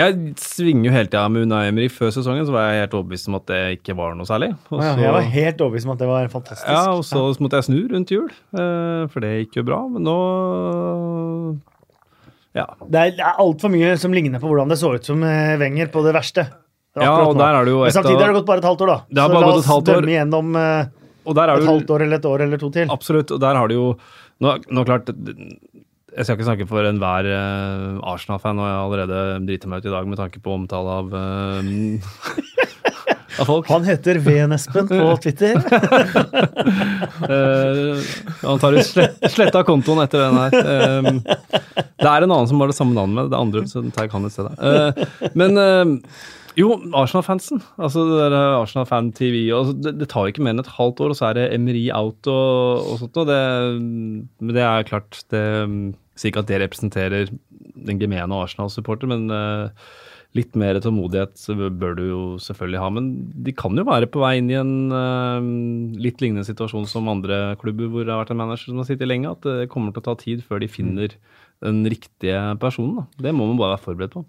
jeg svinger jo hele tida med Unai Emery. Før sesongen så var jeg helt overbevist om at det ikke var noe særlig. Også, ja, jeg var helt overbevist om at det var fantastisk. Ja, og så ja. måtte jeg snu rundt jul, eh, for det gikk jo bra. Men nå ja. Det er, er altfor mye som ligner på hvordan det så ut som Wenger på det verste. Ja, og der er det jo et Men samtidig har det gått bare et halvt år, da. Det har så bare la oss dømme igjennom et halvt år eller et år eller to til. Absolutt, og der har det jo nå, nå klart, jeg skal ikke snakke for enhver uh, Arsenal-fan, og jeg har allerede driti meg ut i dag med tanke på omtale av, uh, av folk. Han heter V-Nespen på Twitter. uh, han tar ut slett, sletta kontoen etter den her. Um, det er en annen som har det samme navnet med det andre, så tar jeg han i stedet. Uh, men jo, Arsenal-fansen. Altså det der Arsenal-fan-TV. Det, det, tar ikke mer enn et halvt år, og så er det Emery out og, og sånt. Og det, men det er klart det Sier ikke at det representerer den gemene Arsenal-supporter, men uh, litt mer tålmodighet bør du jo selvfølgelig ha. Men de kan jo være på vei inn i en uh, litt lignende situasjon som andre klubber hvor det har vært en manager som har sittet lenge. At det kommer til å ta tid før de finner den riktige personen. Da. Det må man bare være forberedt på.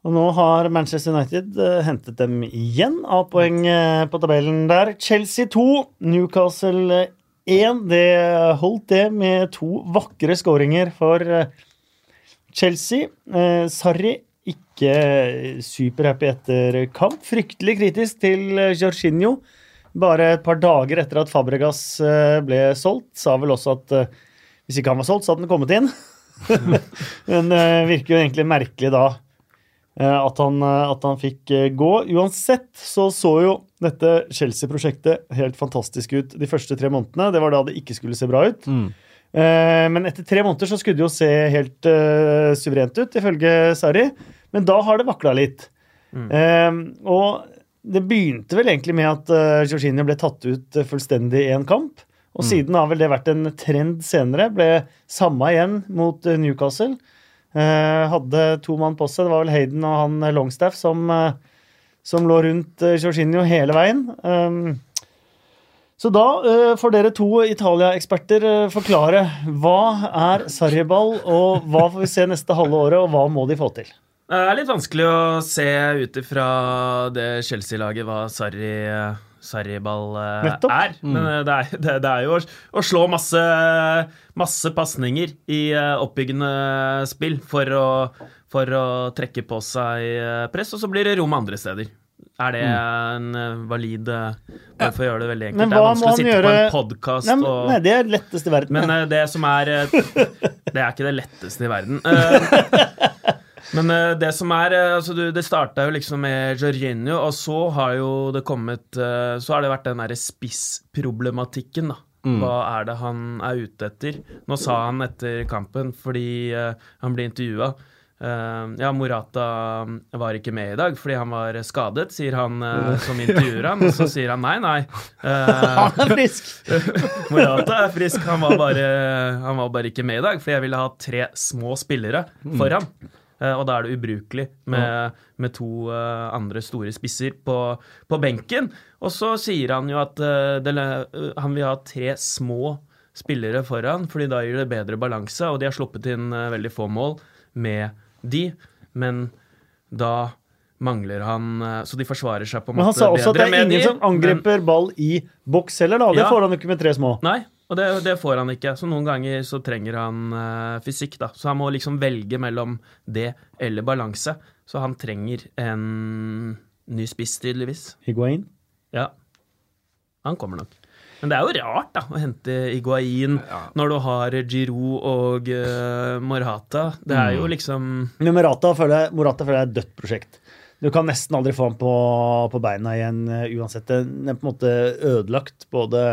Og nå har Manchester United uh, hentet dem igjen av poeng på tabellen der. Chelsea 2, Newcastle 1. 1. Det holdt det med to vakre skåringer for eh, Chelsea. Eh, Sarri ikke superhappy etter kamp. Fryktelig kritisk til eh, Jorginho. Bare et par dager etter at Fabregas ble solgt, sa vel også at hvis ikke han var solgt, så hadde han kommet inn. Men det virker jo egentlig merkelig da at han, eh, at han fikk eh, gå. Uansett så så jo dette Chelsea-prosjektet helt fantastisk ut de første tre månedene. Det var da det ikke skulle se bra ut. Mm. Eh, Men etter tre måneder så skulle det jo se helt uh, suverent ut, ifølge Sarri. Men da har det vakla litt. Eh, og det begynte vel egentlig med at uh, Jorginho ble tatt ut eh, fullstendig i en kamp. Og siden har vel det vært en trend senere. Ble samme igjen mot eh, Newcastle. Eh, hadde to mann på seg. Det var vel Hayden og han eh, Longstaff som, eh, som lå rundt Jorginho hele veien. Um, så da får dere to Italia-eksperter forklare hva er sarriball, og hva får vi se neste halve året, og hva må de få til? Det er litt vanskelig å se ut ifra det Chelsea-laget hva Sarri, Sarriball eh, er. Men eh, det er, det, det er jo å, slå masse, masse pasninger i eh, oppbyggende spill for å, for å trekke på seg press, og så blir det rom andre steder. Er det en eh, valid Bare for å gjøre det veldig enkelt. Men Det er vanskelig å sitte sitte på en podkast og nei, det er letteste i verden. men det som er Det er ikke det letteste i verden. Men uh, det som er eh, altså du, Det starta jo liksom med Jorginho, og så har jo det kommet uh, Så har det vært den derre spissproblematikken, da. Hva er det han er ute etter? Nå sa han etter kampen, fordi han ble intervjua Ja, Morata var ikke med i dag fordi han var skadet, sier han eh, som intervjuer han. Og så sier han nei, nei. Han er frisk! Morata er frisk. Han var, bare, han var bare ikke med i dag, fordi jeg ville ha tre små spillere foran. Eh, og da er det ubrukelig med, med to eh, andre store spisser på, på benken. Og så sier han jo at eh, det, eh, han vil ha tre små spillere foran, fordi da gir det bedre balanse, og de har sluppet inn eh, veldig få mål med de, men da mangler han eh, Så de forsvarer seg på en måte bedre med de. Men han sa også at det er ingen de, som men- angriper ball i boks heller, da. Det Ja. får han jo ikke med tre små. Nei, og det, det får han ikke. Så noen ganger så trenger han uh, fysikk, da. Så han må liksom velge mellom det eller balanse. Så han trenger en ny spiss, tydeligvis. Higuain. Ja. Han kommer nok. Men det er jo rart, da, å hente Iguain når du har Giroud og uh, Morata. Det er jo liksom Men Morata føler jeg, Morata føler jeg er et dødt prosjekt. Du kan nesten aldri få ham på, på beina igjen eh, uansett. Den er på en måte ødelagt. Både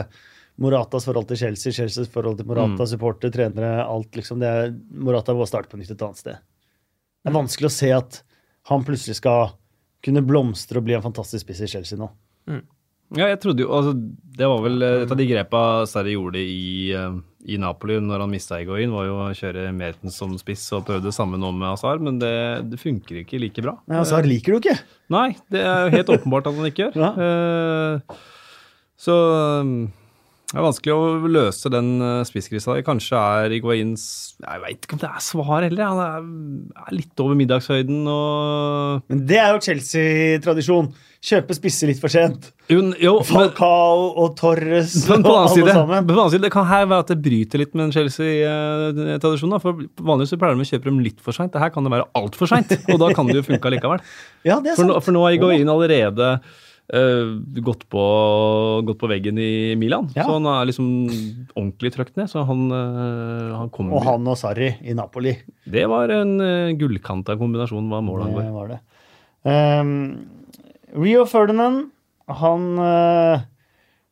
Moratas forhold til Chelsea, Chelseas forhold til Morata, supporter, trenere, alt liksom. Det er, Morata må starte på nytt et annet sted. Det er vanskelig å se at han plutselig skal kunne blomstre og bli en fantastisk spiss i Chelsea nå. Ja, jeg trodde jo, altså, Det var vel eh, et av de grepa Sarri gjorde i, eh, i Napoli når han mista Egoin, var jo å kjøre Mertens som spiss og prøvde det samme nå med Hazard, men det, det funker ikke like bra. Men altså, liker du ikke? Nei, det er jo helt åpenbart at han ikke gjør. Ja. Uh, så um, det er vanskelig å løse den uh, spisskrisa. Kanskje er Iguains Jeg veit ikke om det er svar heller. Han er, er litt over middagshøyden og Men det er jo Chelsea-tradisjon. Kjøpe spisser litt for sent. Jo, jo men, Falcao og Torres Men og på den alle side, sammen. på den annen side, det kan her være at det bryter litt med en Chelsea-tradisjon. For Vanligvis så pleier de å kjøpe dem litt for seint. Her kan det være altfor seint, og da kan det jo funke likevel. Ja, det er For sant. nå, for nå har Iguain allerede eh, gått, på, gått på veggen i Milan. Ja. Så han er liksom ordentlig trøkt ned. Så han, uh, han kommer Og han og Sarri i Napoli. Det var en uh, gullkanta kombinasjon hva målet Det var det. Um, Rio Ferdinand, han uh,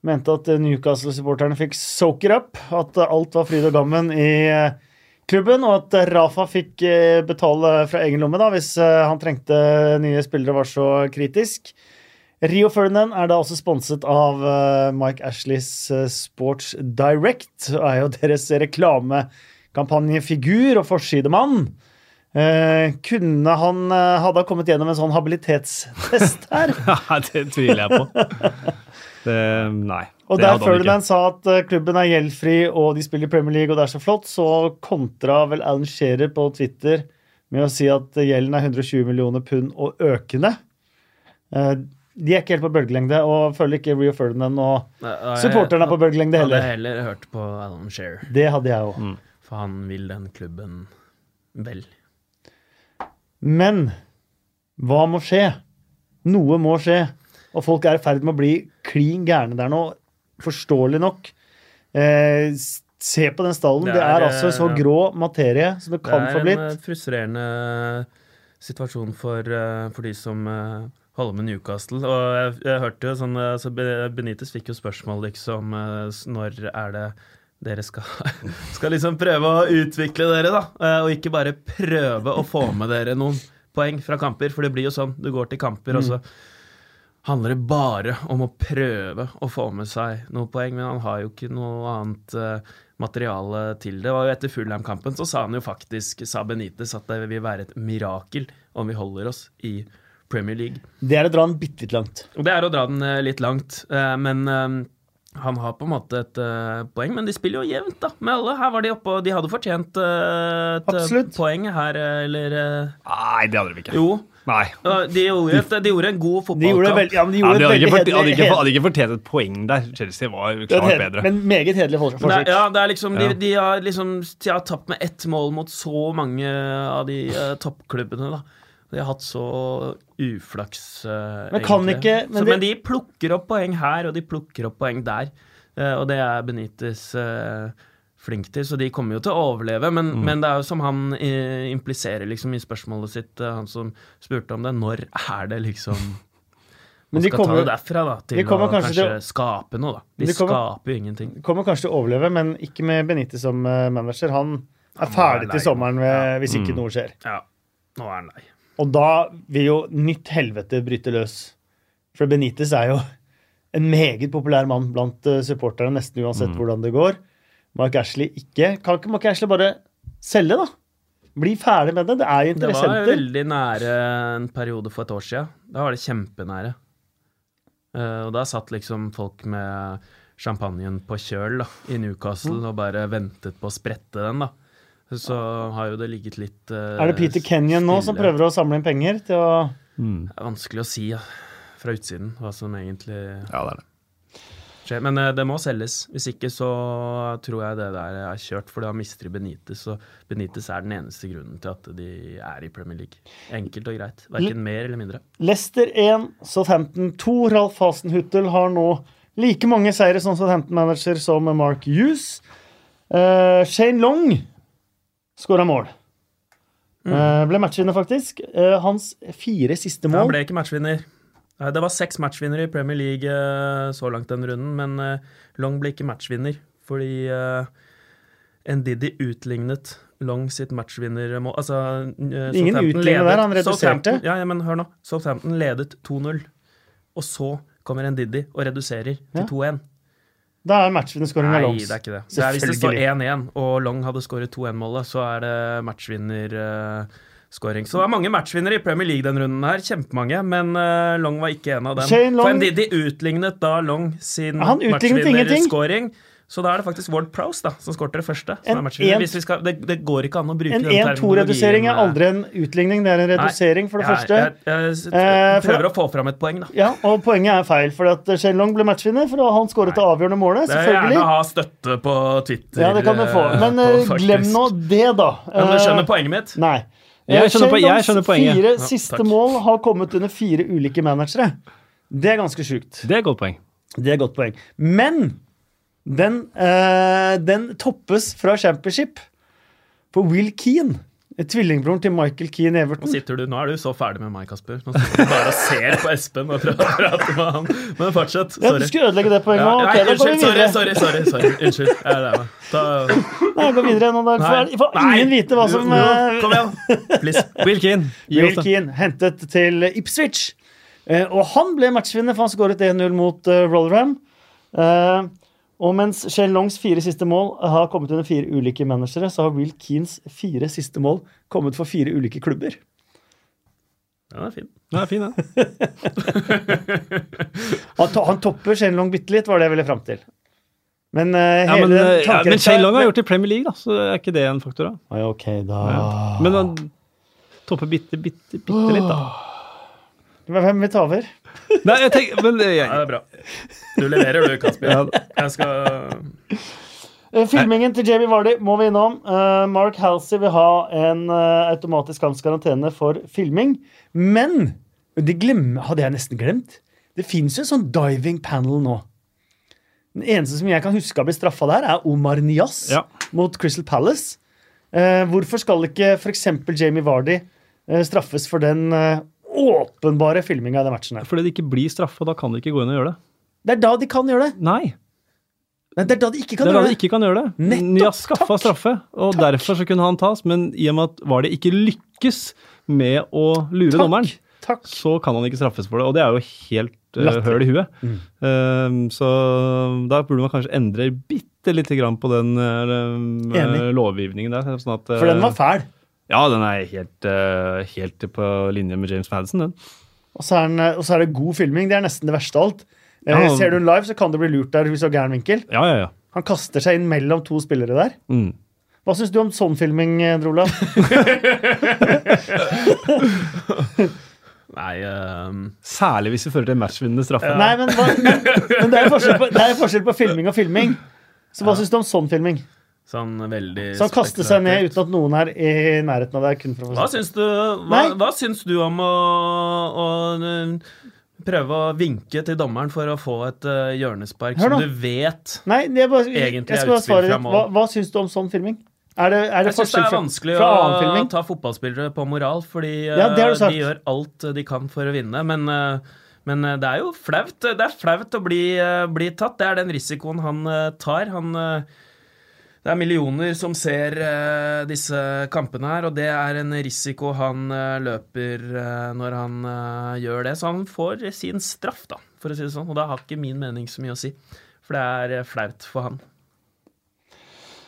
mente at Newcastle-supporterne fikk soak it up. At alt var fryd og gammen i eh, klubben, og at Rafa fikk eh, betale fra egen lomme da, hvis eh, han trengte nye spillere og var så kritisk. Rio Ferdinand er da også sponset av eh, Mike Ashleys eh, Sports Direct, og er jo deres reklamekampanjefigur og forsidemann. Eh, kunne han eh, Hadde han kommet gjennom en sånn habilitetstest her? Det tviler jeg på. Det, nei. Og der. Ferdinand sa at klubben er gjeldfri og de spiller Premier League og det er så flott, så kontra vel Alan Shearer på Twitter med å si at gjelden er 120 millioner pund og økende. Eh, de er ikke helt på bølgelengde, og føler ikke Rio Ferdinand og Nei, nei, supporterne er på bølgelengde heller. Hadde heller. heller hørt på Alan Shearer, Det hadde jeg òg. Mm. for han vil den klubben vel. Men hva må skje? Noe må skje. Og folk er i ferd med å bli klin gærne der nå. Forståelig nok. Eh, se på den stallen. Det Det er, er, altså så eh, grå materie som det kan få blitt. det er en eh, frustrerende situasjon for, eh, for de som holder med Newcastle. Og jeg, jeg hørte jo sånn eh, så Benitez fikk jo spørsmål liksom eh, Når er det dere skal, skal liksom prøve å utvikle dere, da? Eh, Og ikke bare prøve å få med dere noen poeng fra kamper. For det blir jo sånn. Du går til kamper, og så handler det bare om å prøve å få med seg noen poeng, men han har jo ikke noe annet materiale til det. Og etter Fulham-kampen så sa han jo faktisk, sa Benitez, at det vil være et mirakel om vi holder oss i Premier League. Det er å dra den bitte litt langt. Det er å dra den eh, litt langt, eh, men eh, han har på en måte et uh, poeng. Men de spiller jo jevnt, da, med alle. Her var de oppe, og de hadde fortjent uh, et Absolutt. poeng her, eller uh, Nei, det hadde de ikke. Jo. Nei. De gjorde, et, de gjorde en god fotballkamp. ja, de Ja, gjorde de hadde ikke, veldig hadde, ikke, hadde ikke fortjent et poeng der. Chelsea var klart hed- bedre. Men meget hederlig for- forsøk. Nei, ja, det er liksom, de, de, har liksom de har tapt med ett mål mot så mange av de toppklubbene. da. De har hatt så uflaks, uh, Men kan egentlig. ikke- men så, det- men de plukker opp poeng her, og de plukker opp poeng der. Uh, og det er Benitez eh, flink til, så de kommer jo til å overleve. Men, Mm. men det er jo som han impliserer liksom i spørsmålet sitt, han som spurte om det, når er det liksom Men de skal ta kommer, det derfra da, til de kommer å kanskje kanskje, til skape noe. da. De, De kommer- skaper jo ingenting. kommer kanskje til å overleve, men ikke med Benitez som manager. Han er Han må ferdig til sommeren ved, hvis ikke Mm. noe skjer. Ja, nå er han lei. Og da vil jo nytt helvete bryte løs. For Benitez er jo en meget populær mann blant eh, supporterne, nesten uansett Mm. hvordan det går. Mark Ashley ikke. Kan ikke Mark Ashley bare selge, da? Bli ferdig med det. Det er jo interessenter. Det var veldig nære en periode for et år siden. Da var det kjempenære. Eh, og da satt liksom folk med champagnen på kjøl da, i Newcastle Mm. og bare ventet på å sprette den. da. Så har jo det ligget litt uh, Er det Peter Kenyon nå som prøver å samle inn penger til å Mm. Det er vanskelig å si ja, fra utsiden hva som egentlig Ja, det er det. skjer. Men uh, det må selges. Hvis ikke så tror jeg det der er kjørt, for da mister de Benitez. Og Benitez er den eneste grunnen til at de er i Premier League. Enkelt og greit. Verken mer eller mindre. Leicester 1, Southampton 2. Ralf Hasenhuttel har nå like mange seire som Southampton-manager som Mark Hughes. Uh, Shane Long skåra mål. Mm. ble matchvinner, faktisk. Eh, hans fire siste mål Han ble ikke matchvinner. Eh, Det var seks matchvinnere i Premier League eh, så langt den runden, men eh, Long ble ikke matchvinner fordi eh, Ndidi utlignet Long sitt matchvinnermål. Altså, eh, Ingen utlignet der, han reduserte. Ja, ja, men hør nå. Southampton ledet 2-0, og så kommer Ndidi og reduserer til Ja. 2-1. Da er matchvinnerskåring av Nei, Longs. det er ikke det. det er hvis det står 1-1, og Long hadde skåret 2-1-målet, så er det matchvinnerskåring. så det er mange matchvinnere i Premier League denne runden her. Kjempemange, men eh, Long var ikke en av dem. Shane Long- For Ndidi utlignet da Long sin matchvinner-scoring. ingenting. matchvinnerskåring. Så da er det faktisk Ward Prowse da, som skårte det første. En er en- Hvis vi skal, det, det går ikke an å bruke En den 1-2-redusering er eh, aldri en utligning, det er en redusering, for det jeg- første. Jeg, jeg, jeg for- prøver å få fram et poeng, da. Ja, og poenget er feil, for at Shane Long ble matchvinner, for han skåret det avgjørende målet, Det er gjerne å ha støtte på Twitter. Ja, det kan du få. eh, Men på, eh, glem nå det, da. Ja, men du skjønner Eh, poenget mitt? Nei. Jeg Eh, skjønner på, jeg skjønner poenget. fire siste ja, mål har kommet under fire ulike managere. Det er ganske sjukt. Det er et godt poeng. Det er et godt poeng. Men den, eh, den toppes fra championship på Will Keane. Tvillingbroren til Michael Keane Nå Everton. sitter du, nå er du så ferdig med meg, Kasper. Nå sitter du bare og ser på Espen og prøver å prate med han. Men fortsett. Ja, du skulle ødelegge det poenget Ja, òg. nei, okay, unnskyld, sorry, sorry, sorry, sorry. Unnskyld. Jeg er lei meg. Ta Nei, gå videre nå, da. Får, ingen vite hva som Jo, eh, Kom igjen. Please. Will Keane. Will. Keane hentet til Ipswich. Eh, og han ble matchvinner, for han skåret 1-0 mot Rollerham. Rotherham. Eh, og mens Shane Longs fire siste mål har kommet under fire ulike managere, så har Will Keanes fire siste mål kommet for fire ulike klubber. Ja, det er fin. Den er fin, den. Han, to han topper Shane Long bitte litt, var det jeg ville fram til. Men uh, Ja, men, ja, men Shane Long har gjort det i Premier League, da, så er ikke det en faktor. da. Oi, okay, da Men han topper bitte, bitte, bitte litt, da. Hvem vil ta over? Nei, jeg tenker, men det- Ja, jeg, det er bra. Du leverer, du, Kasper. Ja. Jeg skal Eh, Filmingen til Jamie Vardy må vi innom. Uh, Mark Halsey vil ha en uh, automatisk karantene for filming. Men det glemme, hadde jeg nesten glemt. Det fins jo en sånn diving panel nå. Den eneste som jeg kan huske har blitt straffa der, er Omar Nias Ja. mot Crystal Palace. Uh, hvorfor skal ikke f.eks. Jamie Vardy eh, straffes for den eh, åpenbare filminga av den matchen her? fordi det ikke blir straffe, og da kan de ikke gå inn og gjøre det. Det er da de kan gjøre det. Nei, Nei, det er da de ikke kan det er da de ikke kan gjøre det. Nettopp, Nias skaffa takk. straffe, og derfor så kunne han tas, men i og med at var det ikke lykkes med å lure dommeren, Takk. så kan han ikke straffes for det, og det er jo helt uh, høl i huet. Mm. Um, så da burde man kanskje endre bitte lite grann på den uh, lovgivningen der. Sånn at, uh, For den var fæl. Ja, den er helt, uh, helt på linje med James Madison, den. Og så, er den, eh, og så er det god filming. Det er nesten det verste av alt. Eh, Ja. Ser du den live, så kan du bli lurt der hvis du har gæren vinkel. Ja, ja, ja. Han kaster seg inn mellom to spillere der. Mm. Hva syns du om sånn filming, eh, Drolav? Nei um... Særlig hvis vi fører til matchvinnende straffe. Nei, men, hva, men, men det er forskjell på, det er forskjell på filming og filming. Så hva syns du om sånn filming? Sånn veldig Så han kaster seg ned uten at noen er i nærheten av deg. kun for å Hva syns du, hva, hva syns du om å, å eh, prøve å vinke til dommeren for å få et uh, hjørnespark som du vet Nei, det er bare, Egentlig er utspill fra mål. Hva, hva syns du om sånn filming? Er det, er det Jeg syns det er vanskelig fra å ta fotballspillere på moral, fordi eh, Ja, sagt. de gjør alt de kan for å vinne. Men, eh, men eh, det er jo flaut. Det er flaut å bli, eh, bli tatt. Det er den risikoen han eh, tar. Han eh, det er millioner som ser uh, disse kampene her, og det er en risiko han uh, løper uh, når han gjør det. Så han får sin straff, da, for å si det sånn. Og da har ikke min mening så mye å si. For det er flaut for han.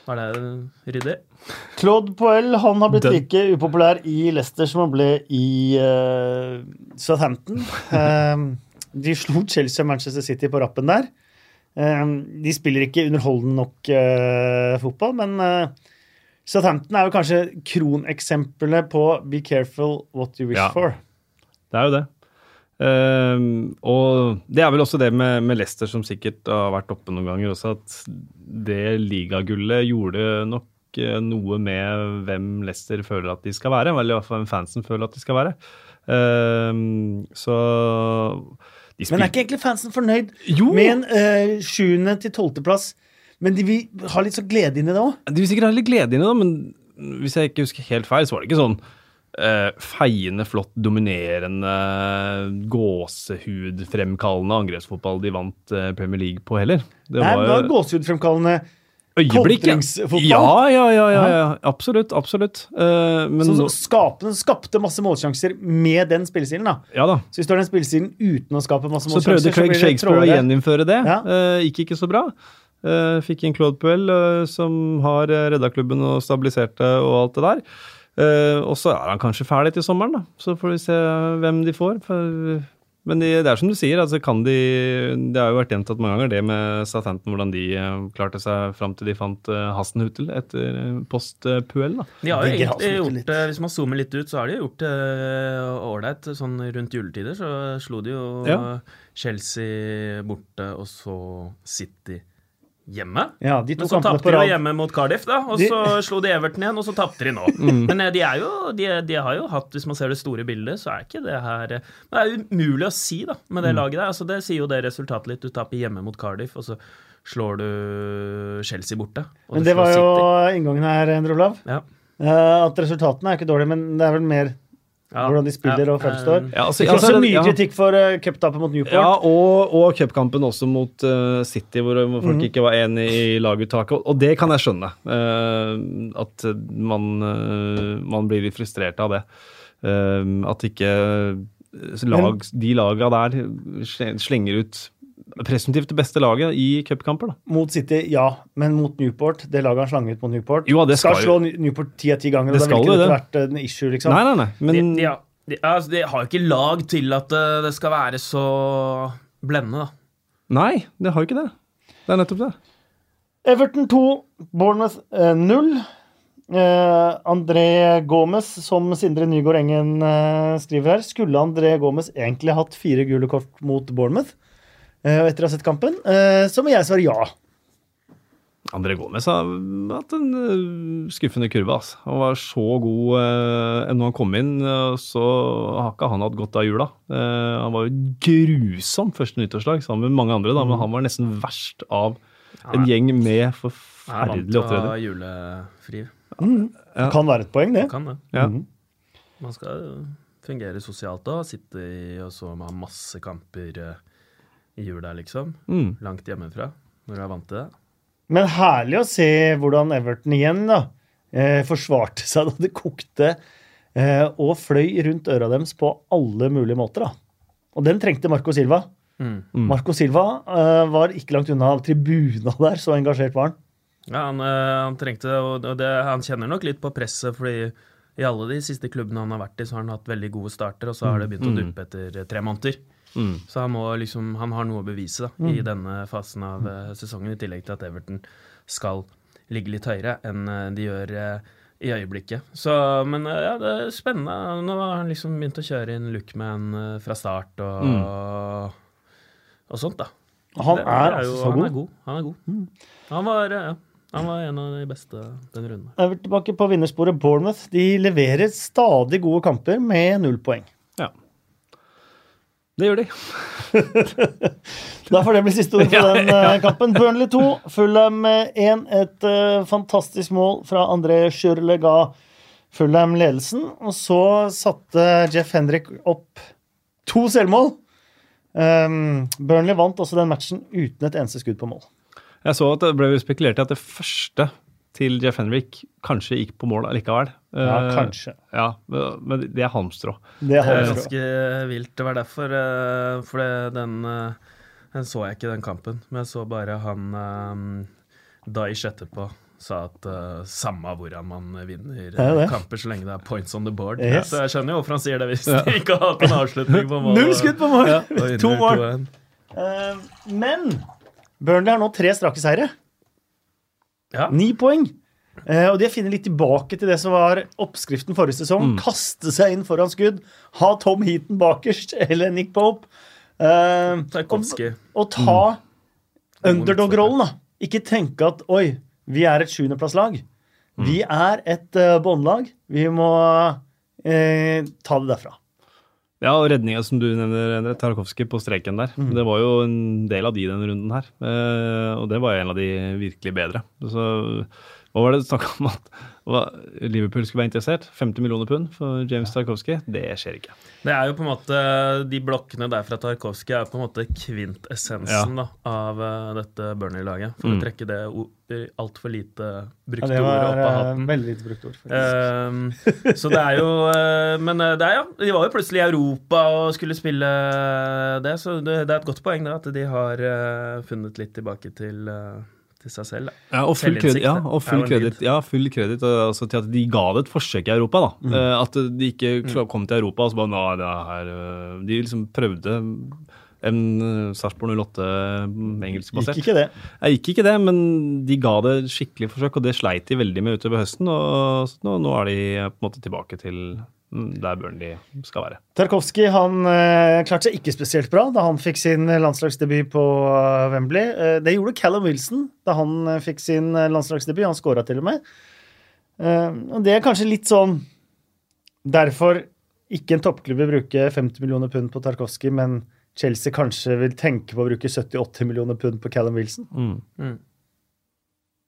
Var det ryddig? Claude Poel han har blitt Den- like upopulær i Leicester som han ble i Southampton. De slo Chelsea og Manchester City på rappen der. Eh, de spiller ikke underholdende nok uh, fotball, men uh, Southampton er jo kanskje kroneksempelet på be careful what you wish Ja. for. Det er jo det. Uh, og det er vel også det med, med Leicester som sikkert har vært oppe noen ganger også, at det ligagullet gjorde nok eh, noe med hvem Leicester føler at de skal være, eller i hvert fall hvem fansen føler at de skal være. Ehm, så Men er ikke egentlig fansen fornøyd Jo! med en uh, sjuende til tolvteplass? Men de vil ha litt så glede inn i det òg. De vil sikkert ha litt glede inn i det, men hvis jeg ikke husker helt feil, så var det ikke sånn uh, feiende, flott, dominerende, gåsehudfremkallende angrepsfotball de vant uh, Premier League på heller. Det Nei, det var gåsehudfremkallende. Kontringsfotball. Ja, ja, ja, ja, ja. Absolutt. Absolutt. Uh, men så, nå- skapte, skapte masse målsjanser med den spillestilen. da. ja da. Så hvis du har den spillestilen uten å skape masse Så målsjanser prøvde Craig Shakespeare å gjeninnføre det. Ja. Uh, gikk ikke så bra. Uh, fikk inn Claude Puel, som har redda klubben og stabilisert det og alt det der. Og så er han kanskje ferdig til sommeren, da. Så får vi se hvem de får. For, men de, det er som du sier, altså kan de Det har jo vært gjentatt mange ganger, det med Southampton, hvordan de eh, klarte seg fram til de fant uh, Hastenhutel etter uh, post uh, Puel, da. De har jo egentlig gjort det, Hvis man zoomer litt ut, så har de gjort det ålreit. Sånn rundt juletider så slo de jo Ja. Chelsea borte, og så City hjemme. Ja, de Men så tapte de hjemme mot Cardiff, da. Og De- så slo de Everton igjen, og så tapte de nå. Mm. Men eh, de er jo de, de har jo hatt, hvis man ser det store bildet, så er ikke det her eh, det er umulig å si, da, med Mm. det laget der. Altså, det sier jo det resultatet litt. Du taper hjemme mot Cardiff, og så slår du Chelsea borte. Men det var jo City. inngangen her, Endre Olav. ja. Eh, at resultatene er ikke dårlige, men det er vel mer Ja. hvordan de spiller og fremstår. Ja, altså, altså, mye kritikk for uh, cuptapet mot Newport. Ja, og, og cupkampen også mot uh, City, hvor, folk folk -hmm. ikke var enig i laguttaket. Og, det kan jeg skjønne. Uh, at man, man blir litt frustrert av det. At ikke lag, de laga der slenger ut presumptivt det beste laget i cupkamper. da. Mot City, ja, men mot Newport, det laget han slang ut mot Newport, Jo, det skal, skal slå Newport ti av ti ganger, Det da ikke det. vært en issue, liksom. Nei, nei, nei. Men de, ja, de, altså, de har jo ikke lag til at eh, det skal være så blendende, da. nei, det har jo ikke det. Det er nettopp det. Everton 2, Bournemouth eh, 0. Uh, André Gomez, som Sindre Nygaard Engen uh, skriver her, skulle André Gomez egentlig hatt fire gule kort mot Bournemouth eh, etter å ha sett kampen? Eh, så må jeg svare ja. André Gomez har hatt en eh, skuffende kurve. Altså. Han var så god eh, når han kom inn, så har ikke han hatt godt av jula. Eh, han var jo grusom første nyttårslag sammen med mange andre, da, men han var nesten verst av en gjeng med er forferdelig til å ha opptreden. julefri. Ja. Kan være et poeng, det. Kan det. Ja. Man skal fungere sosialt da. sitte i og så med masse kamper eh, i jula, liksom. Mm. Langt hjemmefra, når du er vant til det. Men herlig å se hvordan Everton igjen da, eh, forsvarte seg da det kokte eh, og fløy rundt øra deres på alle mulige måter. da. Og den trengte Marco Silva. Mm. Marco Silva eh, var ikke langt unna tribuna der, så engasjert var han. Ja, han, eh, han trengte det, og det, han kjenner nok litt på presset, fordi i alle de siste klubbene han har vært i, så har han hatt veldig gode starter, og så har det begynt å duppe etter tre måneder. Mm. Så han, må liksom, han har noe å bevise da, i denne fasen av uh, sesongen, i tillegg til at Everton skal ligge litt høyere enn uh, de gjør uh, i øyeblikket. Så, men ja, det er spennende. Nå har han liksom begynt å kjøre inn Lookman fra start og, og sånt, da. Han Det- er altså så god. God. Han er god. Han var, ja, han var en av de beste den runden. Jeg er tilbake på vinnersporet Bournemouth. De leverer stadig gode kamper med null poeng. Det gjør de. Da får det bli siste ord på den eh, kampen. Burnley 2, Fulham 1. Et eh, fantastisk mål fra André Schürrle ga Fulham ledelsen. Og så satte Jeff Henrik opp to selvmål. Um, Burnley vant også den matchen uten et eneste skudd på mål. Jeg så at det ble spekulert i at det første til Jeff Henrik kanskje gikk på mål allikevel. Ja, Eh, kanskje. Ja, men det er halmstrå. Det Det er ganske vilt. Det var derfor eh, For den, eh, den så jeg ikke, den kampen. Men jeg så bare han um, Daish etterpå sa at uh, samme hvordan man vinner Det er det. kamper så lenge det er points on the board. Yes. Så jeg skjønner jo hvorfor han sier det hvis de ikke har hatt en avslutning på mål. Null skudd på mål! Ja, To mål. 2-1. Eh, men Burnley har nå tre strake seire. Ja. Ni poeng. Eh, og de har funnet litt tilbake til det som var oppskriften forrige sesong. Kaste seg inn foran skudd. Ha Tom Heaton bakerst, eller Nick Pope. Eh, og, og ta underdog-rollen, da. Ikke tenke at oi, vi er et sjuendeplasslag. Vi er et uh, båndlag. Vi må eh, ta det derfra. Ja, og redninga som du nevner, Tarkovskij på streken der. Det var jo en del av de denne runden her. Eh, og det var en av de virkelig bedre. Så hva var det snakk om at Liverpool skulle være interessert? 50 millioner pund for James Tarkovsky? Det skjer ikke. Det er jo på en måte De blokkene der fra Tarkovsky er på en måte kvintessensen da, av eh, dette Burnley-laget. For å trekke det altfor lite brukte det ordet var opp av hatten. veldig lite brukt ord. faktisk. Um, så det er jo eh, Men eh, det er, ja, de var jo plutselig i Europa og skulle spille det, så det, det er et godt poeng da, at de har funnet litt tilbake til, eh, til seg selv. Da. Ja, og full kredit kreditt, ja, og full kredit, ja, full kredit altså til at de ga det et forsøk i Europa. da. Mm. At de ikke kom til Europa og så bare Nei, det her øh», De liksom prøvde en uh, Sarpsborg 08 mm, engelskbasert. Gikk ikke det. Jeg gikk ikke det, men de ga det skikkelig forsøk, og det sleit de veldig med utover høsten. og nå, nå er de eh, på en måte tilbake til mm, der Burnley skal være. Tarkovskij han eh, klarte seg ikke spesielt bra da han fikk sin landslagsdebut på eh, Wembley. Eh, det gjorde Callum Wilson da han eh, fikk sin eh, landslagsdebut. Han skåra til og med. Eh, og det er kanskje litt sånn Derfor ikke en toppklubb vil bruke 50 millioner pund på Tarkovskij, men Chelsea kanskje vil tenke på å bruke 70-80 millioner pund på Callum Wilson.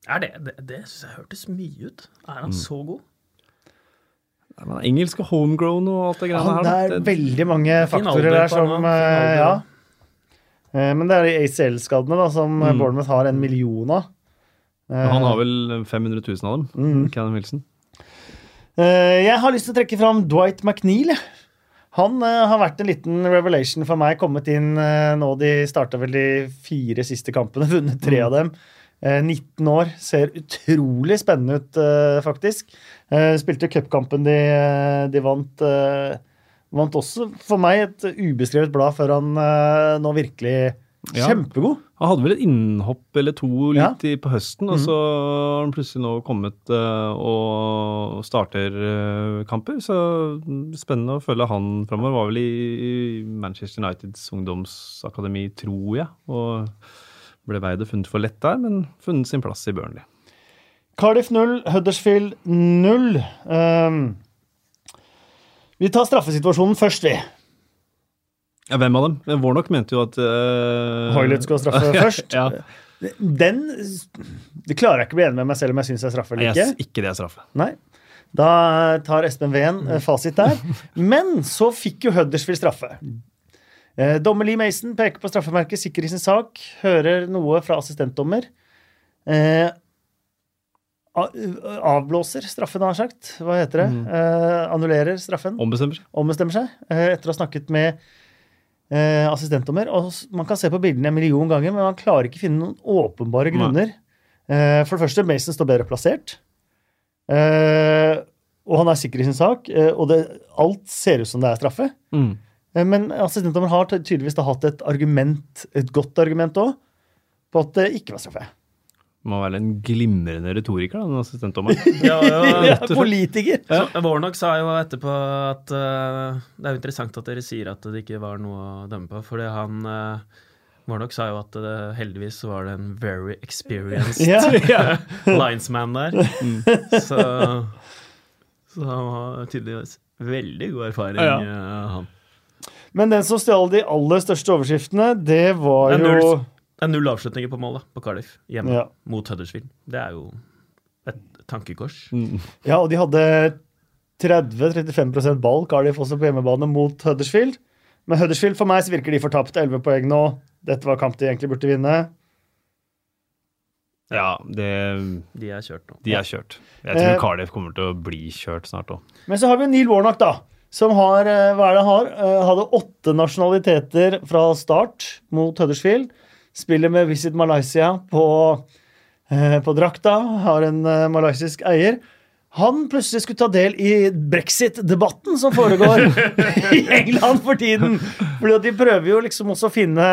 Er det Det, det synes jeg hørtes mye ut. Er han så god? Men Engelsk og homegrown og alt det greiene ja, her. det er veldig mange faktorer der som eh, Ja. Eh, Men det er de ACL-skadene da, som eh, Mm. Bournemouth har en million av. Han har vel 500 000 av dem, Mm. Cannon Wilson. Eh, Jeg har lyst til å trekke fram Dwight McNeil. Han har vært en liten revelation for meg. Kommet inn nå De starta vel de fire siste kampene, vunnet tre av dem. Eh, 19 år. Ser utrolig spennende ut, eh, faktisk. Eh, Spilte cupkampen de, eh, de vant. eh, Vant også for meg et ubeskrevet blad før han eh, nå virkelig Ja. Kjempegod. Han hadde vel et innhopp eller to litt Ja. I, på høsten, og så har han plutselig nå kommet uh, og starter uh, kamper. Så mm, spennende å følge han framover. Var vel i, i Manchester Uniteds ungdomsakademi, tror jeg. Og ble veid og funnet for lett der, men funnet sin plass i Burnley. Cardiff 0, Huddersfield 0. Um, vi tar straffesituasjonen først, vi. Ja, hvem av dem? Warnock mente jo at uh, Hoilett skal straffe først. ja. Den Det klarer jeg ikke å bli enig med meg selv om jeg syns jeg er straffe eller Jeg ikke. syns ikke det er straffe. Nei. Da tar Espen Ven eh, fasit der. Men så fikk jo Huddersfield straffe. Eh, Dommer Lee Mason peker på straffemerket, sikker i sin sak. Hører noe fra assistentdommer. Eh, avblåser straffen, har han sagt. Hva heter det? Eh, annullerer straffen. Ombestemmer seg. Ombestemmer seg eh, etter å ha snakket med eh, assistentdommer. Og man kan se på bildene en million ganger, men man klarer ikke finne noen åpenbare grunner. Eh, for det første, Mason står bedre plassert. Eh, og han er sikker i sin sak, eh, og det, alt ser ut som det er straffe. Mm. Eh, men assistentdommer har tydeligvis da hatt et argument, et godt argument òg, på at det ikke var straffe. Må være en glimrende retoriker, da, den assistentdommeren. Ja, ja, Ja, politiker! Ja. Warnock sa jo etterpå at uh, det er jo interessant at dere sier at det ikke var noe å dømme på, fordi han uh, Warnock sa jo at det, heldigvis var det en very experienced yeah. linesman der. Så, så han har tydeligvis veldig god erfaring, Ja. ja. han. Men den som stjal de aller største overskriftene, det var Det jo. Det er null avslutninger på mål da, på Cardiff, hjemme Ja. mot Huddersfield. Det er jo et tankekors. Mm. Ja, og de hadde 30-35% ball, Cardiff også på hjemmebane, mot Huddersfield. Men Huddersfield for meg så virker de fortapt. 11 poeng nå. Dette var kamp de egentlig burde vinne. Ja, det, De er kjørt nå. de er kjørt. Jeg tror Eh, Cardiff kommer til å bli kjørt snart òg. Men så har vi Neil Warnock, da. Som har, eh, hva er det har? Eh, Hadde åtte nasjonaliteter fra start mot Huddersfield. Spiller med Visit Malaysia på, eh, på drakta. Har en malaysisk eier. Han plutselig skulle ta del i brexit-debatten som foregår i England for tiden. Fordi De prøver jo liksom også å finne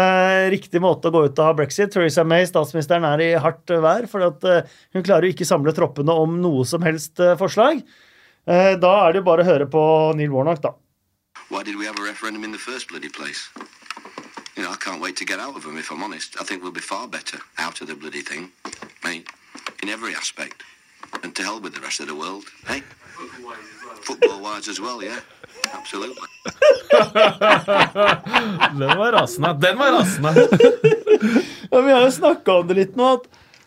riktig måte å gå ut av brexit. Theresa May, statsministeren, er i hardt vær. eh, Hun klarer jo ikke samle troppene om noe som helst forslag. Eh, Da er det jo bare å høre på Neil Warnock, da. Why did we have a referendum in the first bloody place? You know, I can't wait to get out of them, if I'm honest. I think we'll be far better out of the bloody thing. I mean, in every aspect. And to hell with the rest of the world, hey? Football-wise as well, yeah. Absolutely. Den var rasende. Den var rasende! Ja, vi har jo snakka om det litt nå. at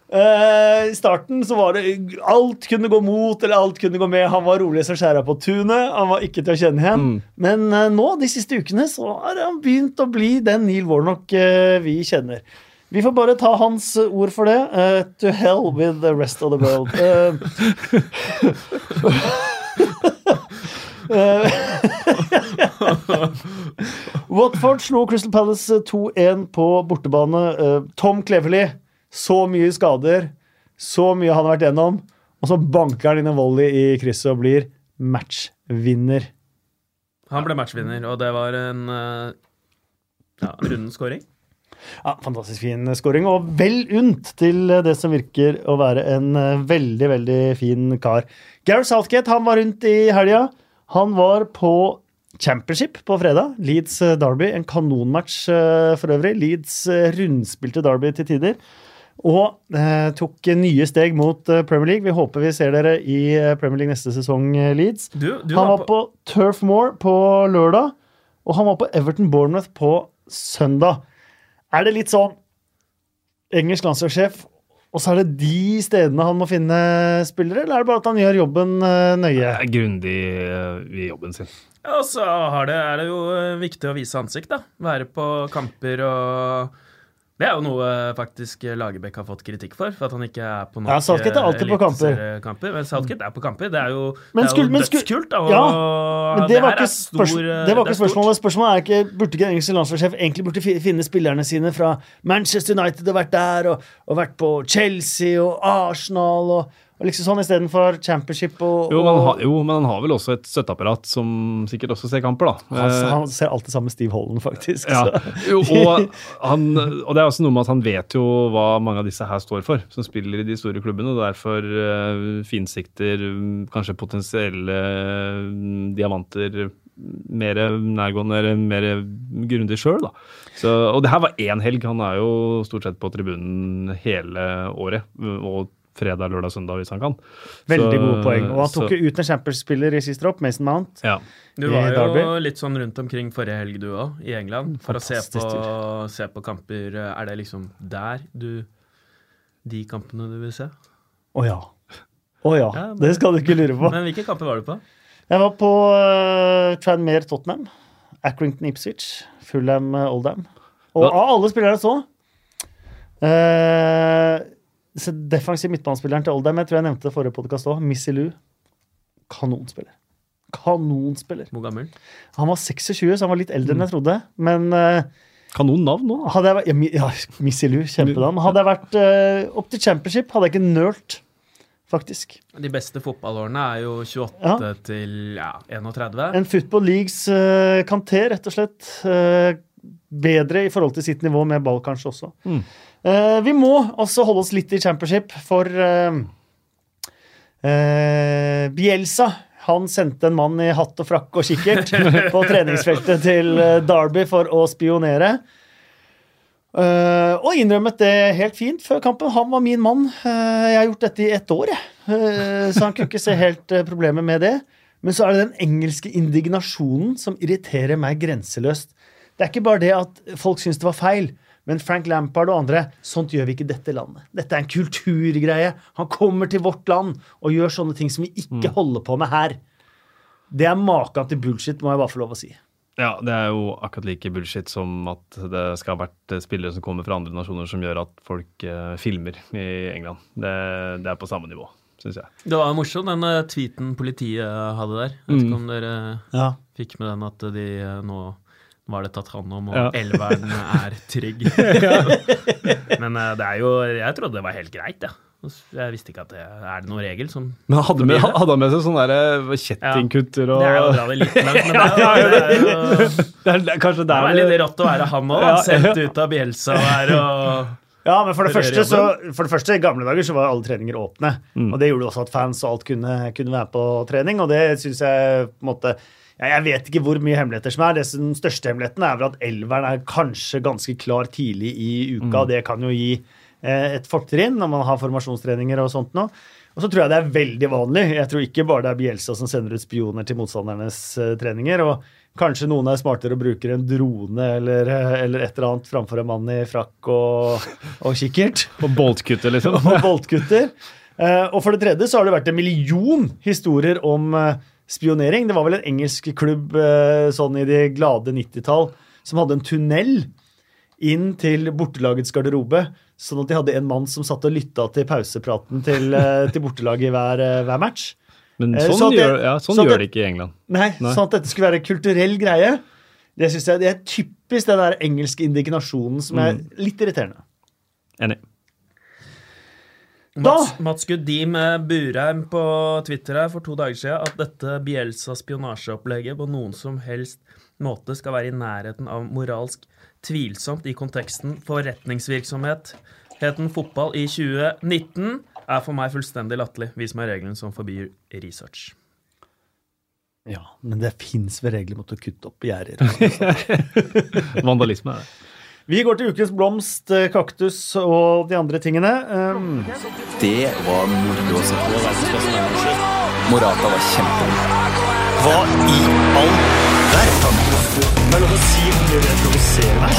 I starten så var det alt kunne gå mot eller alt kunne gå med. Han var rolig som skjæra på tunet. Han var ikke til å kjenne igjen. Men eh, nå, de siste ukene, så har han begynt å bli den Neil Warnock eh, vi kjenner. Vi får bare ta hans ord for det. Uh, to hell with the rest of the world. Uh, Watford slo Crystal Palace 2-1 på bortebane. Eh, Tom Cleverley, så mye skader, så mye han har vært gjennom, og så banker han inn en volley i krysset og blir matchvinner. Han ble matchvinner, og det var en uh, ja, runden scoring. Ja, Fantastisk fin scoring, og vel unt til det som virker å være en eh, veldig, veldig fin kar. Gareth Southgate han var rundt i helga. Han var på Championship på fredag. Leeds eh, Derby. En kanonmatch eh, for øvrig. Leeds eh, rundspilte Derby til tider. Og eh, tok nye steg mot eh, Premier League. Vi håper vi ser dere i eh, Premier League neste sesong, eh, Leeds. Du, du han var på, på Turf Moor på lørdag, og han var på Everton Bournemouth på søndag. Er det litt sånn engelsk landslagssjef, og så er det de stedene han må finne spillere, eller er det bare at han gjør jobben eh, nøye? Grundig eh, i jobben sin. Ja, og så det, er det jo viktig å vise ansikt, da. Være på kamper og Det er jo noe eh, faktisk Lagerbäck har fått kritikk for, for at han ikke er på nok Ja, Southgate er alltid på kamper. kamper. Men Southgate er på kamper. Det er jo, Men det er jo dødskult. Og Ja, Men det, var ikke, stor, eh, det var det ikke er spørsmålet. Spørsmålet er ikke burde ikke den engelske landslagssjef egentlig burde finne spillerne sine fra Manchester United og vært der, og, og vært på Chelsea og Arsenal og, Og liksom sånn Istedenfor championship og, Jo, men han og har, jo, men han har vel også et støtteapparat som sikkert også ser kamper, da. han, Eh, han ser alltid sammen med Steve Holland, faktisk. Ja, så. jo, og, han, og det er også noe med at han vet jo hva mange av disse her står for, som spiller i de store klubbene, og derfor uh, finsikter mm, kanskje potensielle mm, diamanter mer nærgående mer grundig sjøl, og det her var én helg. Han er jo stort sett på tribunen hele året. Og fredag, lørdag, søndag hvis han kan. Veldig Så- gode poeng. Og han tok jo ut en Champions-spiller i siste dropp, Mason Mount. ja. Du var jo Derby. litt sånn rundt omkring forrige helg, du òg, i England. For å se på, se på kamper. Er det liksom der du De kampene du vil se? Å ja. Å ja. Ja, men- Det skal du ikke lure på. Men hvilke kamper var du på? Jeg var på uh, Tranmere Tottenham, Accrington Ipswich, Fulham uh, Oldham. Og Hva- av alle spillere jeg så uh, så Defensiv midtbanespilleren til Oldham, jeg tror jeg nevnte det forrige podkast òg, Missy Lou. Kanonspiller. Kanonspiller. Hvor gammel? Han var 26, så han var litt eldre enn jeg trodde. Men uh, Kanon navn nå, da. hadde jeg ja, ja, Missy Lou, kjempenavn. Hadde jeg vært uh, opp til championship, hadde jeg ikke nølt, faktisk. De beste fotballårene er jo 28 Ja. til ja, 31. En Football Leagues uh, kanté, rett og slett. Uh, bedre i forhold til sitt nivå med ball, kanskje også. Mm. Eh, vi må også holde oss litt i championship, for eh, eh, Bielsa han sendte en mann i hatt og frakk og kikkert på treningsfeltet til Derby for å spionere. Uh, og innrømmet det helt fint før kampen. Han var min mann. Uh, jeg har gjort dette i ett år, jeg. Uh, så han kunne ikke se helt problemet med det. Men så er det den engelske indignasjonen som irriterer meg grenseløst. Det er ikke bare det at folk syns det var feil, men Frank Lampard og andre Sånt gjør vi ikke i dette landet. Dette er en kulturgreie. Han kommer til vårt land og gjør sånne ting som vi ikke holder på med her. Det er maken til bullshit, må jeg bare få lov å si. Ja, det er jo akkurat like bullshit som at det skal ha vært eh, spillere som kommer fra andre nasjoner som gjør at folk eh, filmer i England. Det, det er på samme nivå, syns jeg. Det var morsom, den eh, tweeten politiet hadde der. Jeg vet ikke om dere Ja. fikk med den at de eh, nå var det tatt hånd om, og Ja. elveren er trygg. Men eh, det er jo Jeg trodde det var helt greit, jeg. Jeg visste ikke at det er det noen regel som Men hadde, med, hadde han med seg sånne der, eh, kjettingkutter og Det er jo å dra det litt langt, men det er jo, det er jo Det er, det er det er litt rått å være han òg, Ja, sendt ut av Bjelsa der og Ja, men for det, første, så, for det første, i gamle dager så var alle treninger åpne. Og det gjorde også at fans og alt kunne, kunne være på trening, og det syns jeg på en måte ja, Jeg vet ikke hvor mye hemmeligheter som er. Det som, Den største hemmeligheten er vel at elveren er kanskje ganske klar tidlig i uka. Det kan jo gi eh, et fortrinn når man har formasjonstreninger og sånt nå. Og så tror jeg det er veldig vanlig. Jeg tror ikke bare det er Bielsa som sender ut spioner til motstandernes eh, treninger. og Kanskje noen er smartere og bruker en drone eller, eh, eller et eller annet framfor en mann i frakk og, og kikkert. Og boltkutter, liksom. Og boltkutter. Eh, og for det tredje så har det vært en million historier om eh, spionering. Det var vel en engelsk klubb eh, sånn i de glade 90-tall som hadde en tunnel inn til bortelagets garderobe. Sånn at de hadde en mann som satt og lytta til pausepraten til, eh, til bortelaget i hver, eh, hver match. Men sånn, så det- gjør, ja, sånn så at gjør det- det ikke i England. Nei, Nei. Sånn at dette skulle være en kulturell greie. Det synes jeg det er typisk den der engelske indignasjonen som er litt irriterende. Enig. Da- Mats, Mats Guddim eh, Burheim på Twitter her for to dager siden at dette Bielsa-spionasjeopplegget på noen som helst måte skal være i nærheten av moralsk tvilsomt i konteksten forretningsvirksomhet. Heten fotball i 2019 er for meg fullstendig latterlig. Vis meg regelen som forbyr research. Ja, Men det fins vel regler mot å kutte opp gjerder. Vandalisme er det. Vi går til ukens blomst, eh, kaktus og de andre tingene. Um, Det var moro å se på. Morata var kjempegod. hva i all verden?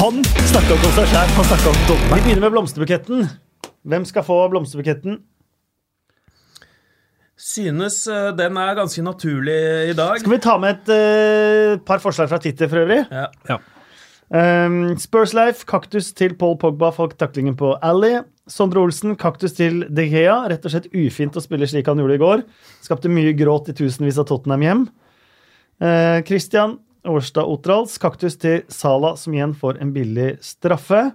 Han snakka ikke om seg sjæl, han snakka om dommeren. Vi begynner med blomsterbuketten. Hvem skal få blomsterbuketten? Synes eh, den er ganske naturlig i dag. Skal vi ta med et uh, par forslag fra Twitter for øvrig? Ja. Ja. Um, Spurs Life, kaktus til Paul Pogba for taklingen på Ally. Sondre Olsen, kaktus til De Gea. Rett og slett ufint å spille slik han gjorde i går. Skapte mye gråt i tusenvis av Tottenham-hjem. Uh, Christian Årstad Otrals, kaktus til Sala, som igjen får en billig straffe.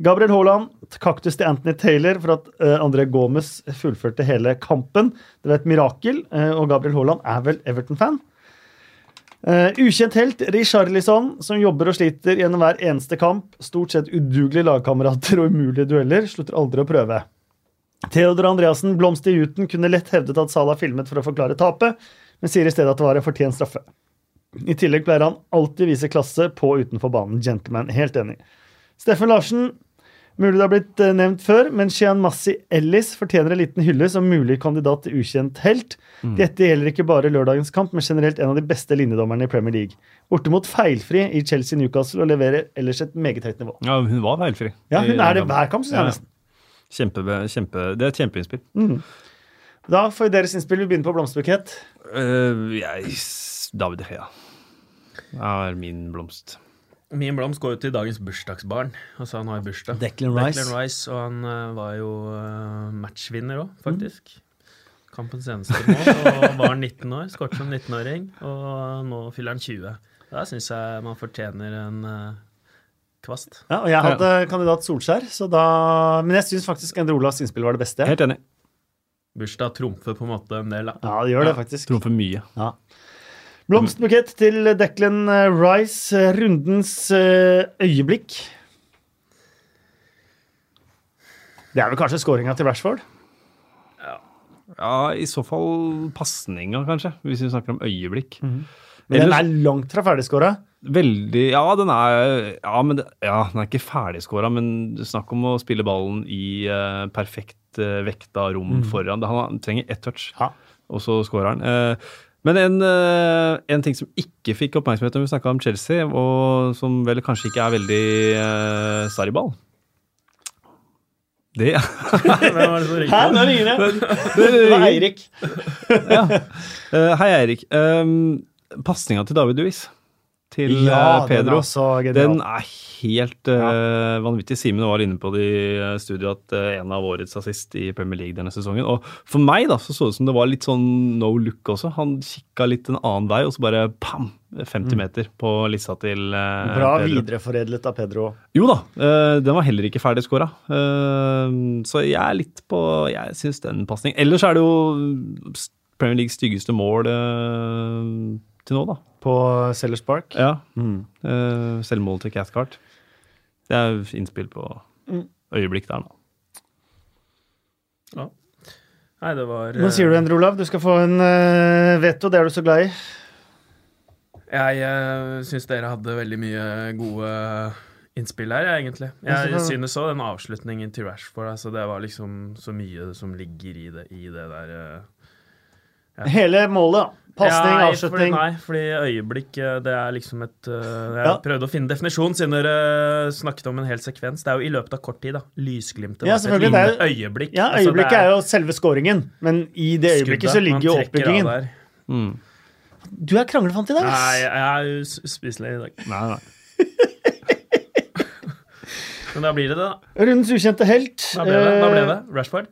Gabriel Haaland, kaktus til Anthony Taylor for at uh, André Gomez fullførte hele kampen. Det var et mirakel, uh, og Gabriel Haaland er vel Everton-fan. Eh, ukjent helt Richarlison, som jobber og sliter gjennom hver eneste kamp. Stort sett udugelige lagkamerater og umulige dueller. Slutter aldri å prøve. Theodor Andreassen, blomst i Juten, kunne lett hevdet at Salah filmet for å forklare tapet, men sier i stedet at det var en fortjent straffe. I tillegg pleier han alltid vise klasse på utenfor banen. Gentleman. Helt enig. Steffen Larsen, mulig det har blitt eh, nevnt før, men Shian Massi Ellis fortjener en liten hylle som mulig kandidat til ukjent helt. Dette gjelder ikke bare lørdagens kamp, men generelt en av de beste linjedommerne i Premier League. Bortimot feilfri i Chelsea Newcastle og leverer ellers et meget høyt nivå. Ja, hun var feilfri. Ja, hun er det hver kamp, syns jeg Ja. nesten. Kjempe, kjempe, det er et kjempeinnspill. Da får vi deres innspill. Vi begynner på blomsterbukett. Uh, yes, David Hea er min blomst. Min blomst går jo til dagens bursdagsbarn. Altså Han har jo bursdag. Declan Rice. Declan Rice, Og han uh, var jo uh, matchvinner òg, faktisk. Kampens eneste mål. Og var 19 år. Skåret som 19-åring. Og nå fyller han 20. Da syns jeg man fortjener en uh, kvast. Ja, og jeg hadde kandidat Solskjær, så da Men jeg syns faktisk Endre Olavs innspill var det beste. Helt enig. Bursdag trumfer på en måte en del, da. Ja, det gjør det faktisk. Trumfer mye. Ja. Blomsterbukett til Declan eh, Rice, eh, rundens eh, øyeblikk. Det er vel kanskje skåringa til Rashford? Ja, i så fall pasninga, kanskje, hvis vi snakker om øyeblikk. Men den er langt fra ferdigskåra. Veldig Ja, den er Ja, men det, ja, den er ikke ferdigskåra, men snakk om å spille ballen i uh, perfekt uh, vekta rom foran. Han, trenger ett touch, Ja. og så scorer han. Eh, men en, eh, en ting som ikke fikk oppmerksomhet når vi snakka om Chelsea, og som vel kanskje ikke er veldig uh, Sarriball Det Hvem var det som ringer? Hæ, nå ringer det! Det var Eirik. ja. Eh, hei, Eirik. Um, Pasninga til David Luiz til ja, Pedro. den Pedro. er så. Den er helt eh, vanvittig. Simen var inne på det i eh, studio at uh, en av årets assist i Premier League denne sesongen. Og for meg da, så så det ut som det var litt sånn no look også. Han kikka litt en annen vei, og så bare pam! 50 meter på lissa til uh, Bra Pedro. videreforedlet av Pedro. Jo da, eh, den var heller ikke ferdig skåra. så jeg er litt på Jeg syns den pasning Ellers er det jo Premier Leagues styggeste mål eh, til nå, da. På Sellers Park. Ja. Mm. Uh, selvmål til Cathcart. Det er innspill på øyeblikk der, da. Nei, det var Nå sier du, Endre Olav, du skal få en uh, veto. Det er du så glad i. Jeg uh, syns dere hadde veldig mye gode innspill her, jeg, egentlig. Jeg synes òg den avslutningen til Rashford altså, Det var liksom så mye som ligger i det, i det der eh. Hele målet. Pasning, Ja, avslutning. Fordi, nei, fordi øyeblikk eh, Det er liksom et uh, Jeg Ja. prøvde å finne definisjon, siden dere eh, snakket om en hel sekvens. Det er jo i løpet av kort tid, da. Lysglimtet Ja, et er jo- øyeblikk. Ja, Altså, det øyeblikket er jo selve skåringen, men i det øyeblikket så ligger jo oppbyggingen. Mm. Du er kranglefant i dag, Nei, jeg er jo spiselig i dag. Nei, nei. Men da blir det det, da. Rundens ukjente helt. Da ble det, da ble det. Rashford.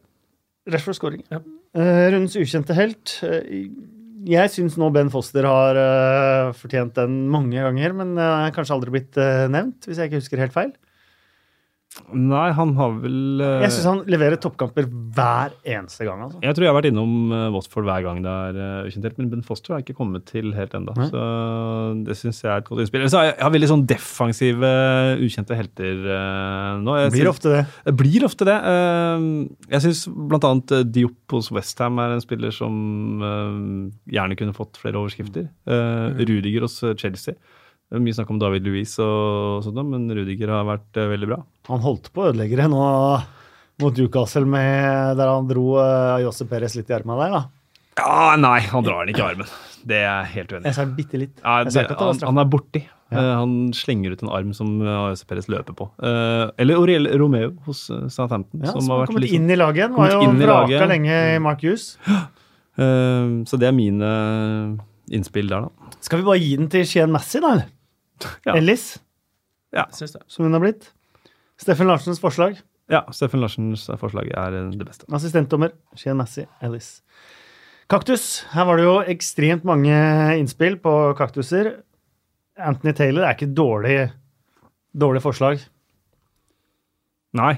Rashford scoring. Ja. Rundens ukjente helt. Jeg syns nå Ben Foster har uh, fortjent den mange ganger, men uh, kanskje aldri blitt uh, nevnt, hvis jeg ikke husker helt feil. Nei, han har vel uh, Jeg syns han leverer toppkamper hver eneste gang. altså. Jeg tror jeg har vært innom uh, Watford hver gang det er uh, ukjent helt, men Ben Foster har jeg ikke kommet til helt ennå. Så det syns jeg er et godt innspill. Så jeg, jeg har veldig sånn defensive, eh, ukjente helter eh, nå. Jeg blir synes, ofte det. Det blir ofte det. Eh, Jeg syns bl.a. Diop hos Westham er en spiller som eh, gjerne kunne fått flere overskrifter. Mm. Rudiger hos Chelsea. Det er Mye snakk om David Louis og sånt, men Rudiger har vært eh, veldig bra. Han holdt på å ødelegge det nå mot Newcastle med, der han dro uh, Jose Perez litt i armen der. da. Ja, nei, han drar den ikke i armen. Det er jeg helt uenig i. Jeg sa bitte litt. Ja, det, han, han er borti. Ja. Uh, han slenger ut en arm som Josep Perez løper på. Uh, eller Auriel Romeo hos eh, Southampton. Ja, som som har vært kommet liksom, inn i laget. Var jo vraka lenge i Mark Hughes. Eh, så det er mine innspill der, da. Skal vi bare gi den til Skien Massey, da? eller? Ja. Ellis, Syns det. som hun har blitt. Steffen Larsens forslag. Ja, Steffen Larsens forslag er eh, det beste. Assistentdommer Sheen Massey, Ellis. Kaktus. Her var det jo ekstremt mange innspill på kaktuser. Anthony Taylor er ikke et dårlig, dårlig forslag. Nei.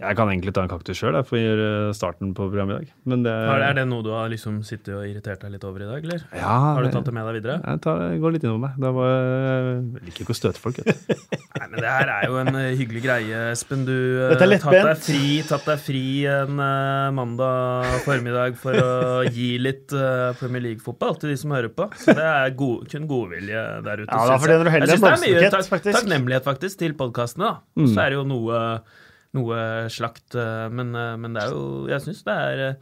Jeg kan egentlig ta en kaktus sjøl for å gjøre starten på programmet i dag. Men det, Er er det noe du har liksom sittet og irritert deg litt over i dag, eller? ja, Har du tatt det med deg videre? Jeg tar, går litt innover meg. Det var, jeg liker ikke å støte folk. Vet du. Nei, men det her er jo en eh, hyggelig greie, Espen. Du har er tatt deg fri, tatt deg fri en uh, mandag formiddag for å gi litt uh, Premier League-fotball til de som hører på. Så det er god, kun godvilje der ute. Ja, da jeg. du heller Jeg synes det er mye blomsterbukett, tak faktisk. takknemlighet faktisk til podkastene. da. Mm. Så er det jo noe, noe slakt, eh, men, eh, men det er jo Jeg syns det er eh,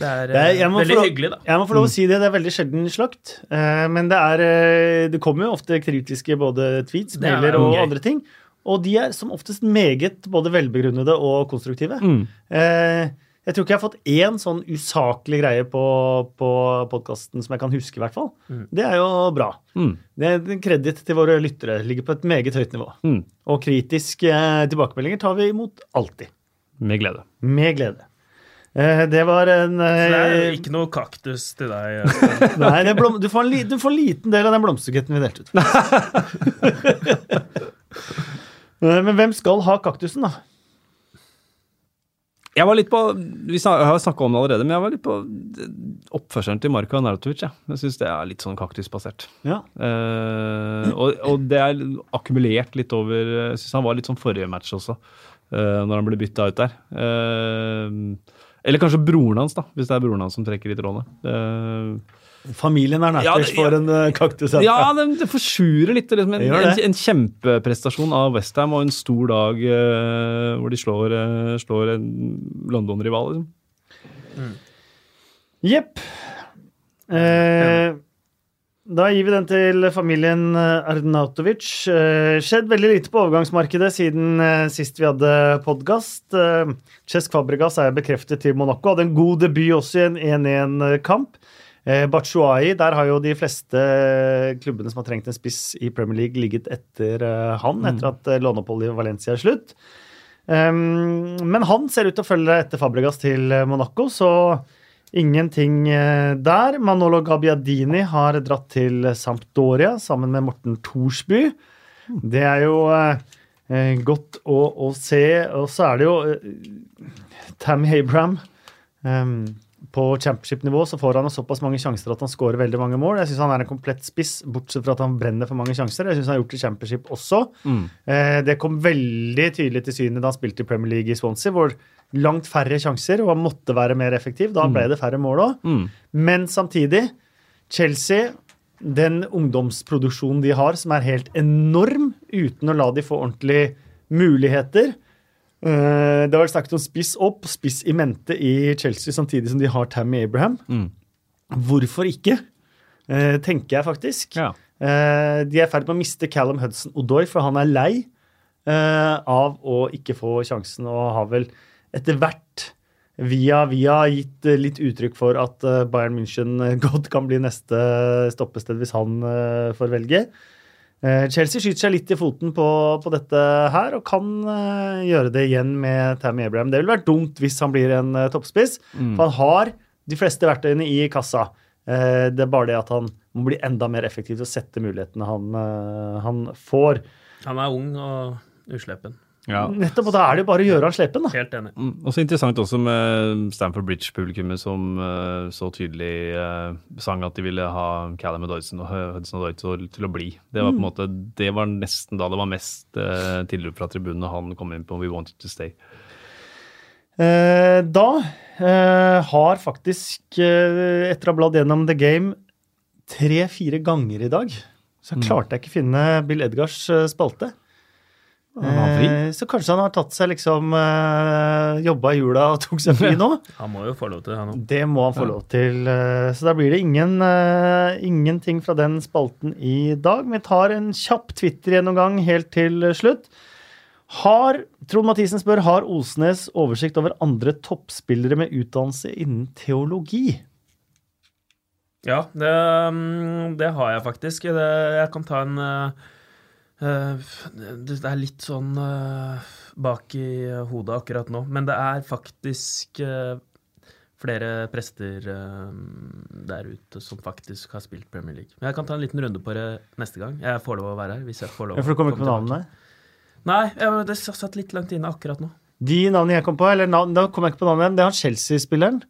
det er, Det er- eh, må veldig lov- hyggelig, da. Jeg må få lov å si det, det er veldig sjelden slakt. Eh, men det er Det kommer jo ofte kritiske både tweets, er mailer og gøy. andre ting. Og de er som oftest meget både velbegrunnede og konstruktive. Mm. Eh, jeg tror ikke jeg har fått én sånn usaklig greie på, på podkasten som jeg kan huske, i hvert fall. Mm. Det er jo bra. Mm. Det er Kreditt til våre lyttere ligger på et meget høyt nivå. Mm. Og kritiske eh, tilbakemeldinger tar vi imot alltid. Med glede. Med glede. Eh, det var en Så det er eh, ikke noe kaktus til deg. Nei, du, får en du får en liten del av den blomsterbuketten vi delte ut. Men hvem skal ha kaktusen, da? Jeg var litt på Vi har snakka om det allerede, men jeg var litt på oppførselen til Marka Arnautovic. Jeg, jeg syns det er litt sånn kaktusbasert. Ja. Uh, og, og det er akkumulert litt over Jeg syns han var litt sånn forrige match også, uh, når han ble bytta ut der. Uh, eller kanskje broren hans, da, hvis det er broren hans som trekker i trådene. Eh, Familien er Ja, nærmest for en eh, kaktus. ja, det, det forsurer litt. Liksom. En, Det en, det. en kjempeprestasjon av Westham og en stor dag eh, hvor de slår, eh, slår en London-rival. Liksom. Jepp. Eh, da gir vi den til familien eh, Arnautovic. Eh, skjedd veldig lite på overgangsmarkedet siden eh, sist vi hadde podkast. Eh, Cesc Fabregas er bekreftet til Monaco. Hadde en god debut også i en 1-1-kamp. Eh, Batshuayi, der har jo de fleste klubbene som har trengt en spiss i Premier League, ligget etter eh, han, etter at eh, låneoppholdet i Valencia er slutt. Um, men han ser ut til å følge etter Fabregas til eh, Monaco, så ingenting eh, der. Manolo Gabbiadini har dratt til Sampdoria sammen med Morten Thorsby. Det er jo eh, eh, godt å, å se. Og så er det jo eh, Tammy Abraham. Um, på championship-nivå så får han såpass mange sjanser at han skårer veldig mange mål. Jeg syns han er en komplett spiss, bortsett fra at han brenner for mange sjanser. Jeg syns han har gjort det i championship også. Mm. Eh, det kom veldig tydelig til syne da han spilte i Premier League i Swansea, hvor langt færre sjanser, og han måtte være mer effektiv. Da ble det færre mål òg. Mm. Men samtidig, Chelsea, den ungdomsproduksjonen de har, som er helt enorm, uten å la de få ordentlige muligheter. Eh, Det har vært snakket om spiss opp, spiss i mente i Chelsea, samtidig som de har Tammy Abraham. Mm. Hvorfor ikke? Eh, tenker jeg faktisk. Ja. Eh, de er i ferd med å miste Callum Hudson Odoi, for han er lei av å ikke få sjansen, og har vel etter hvert via via gitt litt uttrykk for at Bayern München godt kan bli neste stoppested hvis han får velge. Eh, Chelsea skyter seg litt i foten på, på dette her, og kan uh, gjøre det igjen med Tammy Abraham. Det ville vært dumt hvis han blir en uh, toppspiss, for han har de fleste verktøyene i kassa. Uh, det er bare det at han må bli enda mer effektiv til å sette mulighetene han, han får. Han er ung og uslepen. Ja. Nettopp, og da er det jo bare å gjøre han slepen, da. Helt enig. Mm, Også interessant også med Stamford Bridge-publikummet som uh, så tydelig uh, sang at de ville ha Callum Doyson og Hudson og å- til å bli. Det var på en måte, det var nesten da det var mest uh, tilrop fra tribunen og han kom inn på We Wanted to Stay. Uh, da eh, har faktisk, eh, etter å ha bladd gjennom The Game tre-fire ganger i dag, så klarte jeg ikke finne Bill Edgars eh, spalte. Eh, så kanskje han har tatt seg liksom eh, Jobba i jula og tok seg fri nå. Han må jo få lov til det. Det må han få lov til. eh, Så da blir det ingen, eh, ingenting fra den spalten i dag. Vi tar en kjapp Twitter-gjennomgang helt til slutt. Har, Trond Mathisen spør har Osnes oversikt over andre toppspillere med utdannelse innen teologi. Ja, det, mm, det har jeg faktisk. Det, jeg kan ta en eh, Det er litt sånn eh, bak i hodet akkurat nå, men det er faktisk eh, flere prester eh, der ute som faktisk har spilt Premier League. Men jeg kan ta en liten runde på det neste gang. Jeg får lov å være her. hvis jeg får lov. Ja, For du kommer ikke på navnene? Nei, jeg, det satt litt langt inne akkurat nå. De navnene jeg kom på, eller navn, da kom jeg ikke på navnet det er han Chelsea-spilleren.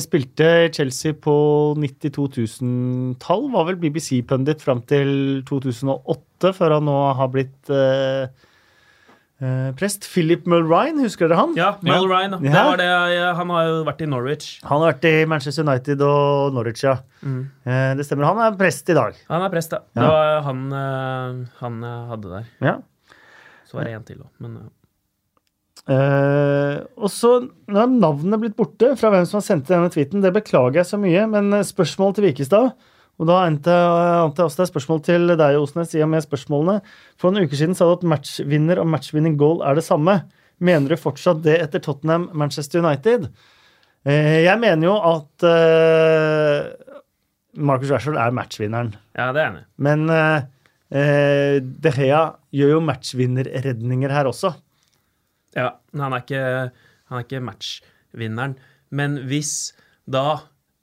Spilte i Chelsea på 90-2000-tall, var vel BBC-pundit fram til 2008, før han nå har blitt eh, eh, prest. Philip Mulrine, husker dere han? Ja, Mulrine. Ja. Det var det, han har jo vært i Norwich. Han har vært i Manchester United og Norwich, ja. Mm. Eh, det stemmer. Han er prest i dag. Han er prest, ja. Det var han, eh, han hadde der. Ja. Så var det en til òg, men eh, Eh, og så nå er navnet blitt borte fra hvem som har sendt denne tweeten. Det beklager jeg så mye, men eh, spørsmål til Vikestad. Og da ante ante jeg også det er spørsmål til deg, Osnes, i og med spørsmålene. For noen uker siden sa du at matchvinner og matchwinning goal er det samme. Mener du fortsatt det etter Tottenham Manchester United? Uh, jeg mener jo at uh, Marcus Rashford er matchvinneren. ja, det er han. Men eh, eh, De Gea gjør jo matchvinnerredninger her også. Ja, han er ikke, han er ikke matchvinneren. Men hvis da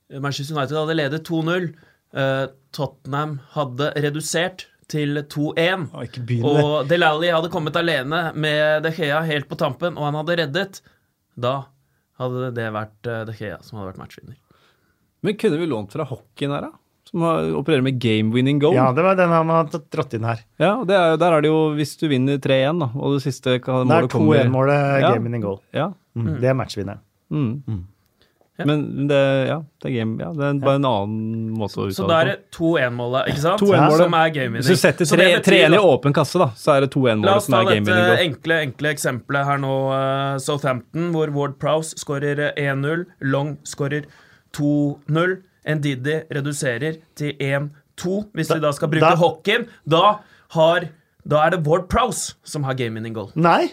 Manchester United hadde ledet 2-0, eh, Tottenham hadde redusert til 2-1, Å, ikke begynn og Delali hadde kommet alene med De Gea helt på tampen, og han hadde reddet, da hadde det vært eh, De Gea som hadde vært matchvinner. Men kunne vi lånt fra hockeyen her, da? Som opererer med game winning goal? Ja, det var den han har tatt- dratt inn her. Ja, og det er, der er det jo hvis du vinner 3-1, da, og det siste ka- Det er 2-1-målet Ja. game winning goal. Ja. Mm. Det er matchvinneren. Mm. Ja. Men det, ja, det er game, ja, det er bare en annen måte å uttale Så da er det 2-1-målet, ikke sant? 2-1-målet. Som er game-winning. Hvis du setter 3-1 i åpen kasse, da, så er det 2-1-målet som er game dette winning goal. enkle, enkle eksempelet her nå. eh, Southampton, hvor Ward Prowse skårer 1-0. Long skårer 2-0. Ndidi reduserer til 1-2. Hvis vi da skal bruke da- hockeyen, da, har, da er det Ward Prowse som har game winning goal. Nei!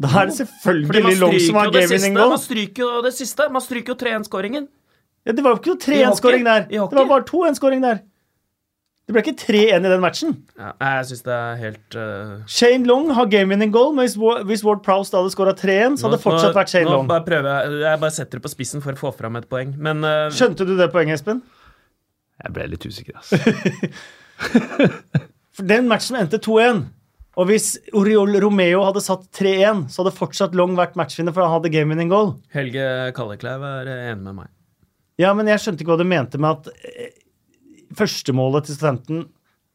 Da er det selvfølgelig Long som har game winning goal. Man stryker jo det siste. Man stryker jo 3-1-skåringen. Ja, det var jo ikke noe I 3-1-skåring der. Det var bare 2-1-skåring der. Det ble ikke 3-1 i den matchen. Ja, jeg synes det er helt Uh... Shane Long har game winning goal, men hvis Ward Prowse da hadde skåra 3-1, så hadde det fortsatt vært Shane nå Long. Bare prøver jeg, jeg bare setter det på spissen for å få fram et poeng. Men uh... Skjønte du det poenget, Espen? Jeg ble litt usikker, altså. For den matchen endte 2-1. Og hvis Oriol Romeo hadde satt 3-1, så hadde fortsatt Long vært matchvinner, for han hadde game winning goal. Helge Kallekleiv er enig med meg. Ja, men jeg skjønte ikke hva du mente med at eh, førstemålet til studenten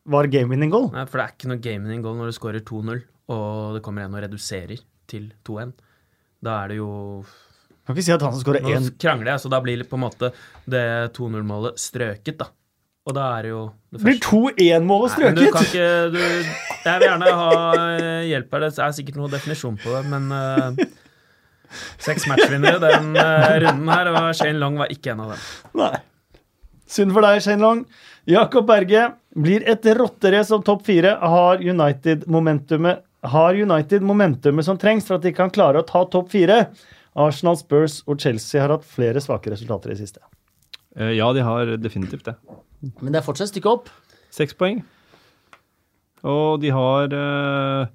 var game winning goal. Nei, For det er ikke noe game winning goal når du skårer 2-0, og det kommer en og reduserer til 2-1. Da er det jo Kan ikke si at han som skåra Nå 1 krangler jeg, så da blir på en måte det 2-0-målet strøket, da. Og da er det jo det Blir 2-1-målet strøket? Nei, du kan ikke du, Jeg vil gjerne ha eh, hjelp her. Det er sikkert noe definisjon på det, men uh, Seks matchvinnere den uh, runden her, og Shane Long var ikke en av dem. Nei. Synd for deg, Shane Long. Jakob Berge blir et rotterace om topp fire. Har United momentumet har United momentumet som trengs for at de kan klare å ta topp fire? Arsenal, Spurs og Chelsea har hatt flere svake resultater i det siste. Eh, Ja, de har definitivt det. Men det er fortsatt et stykke opp. Seks poeng. Og de har eh,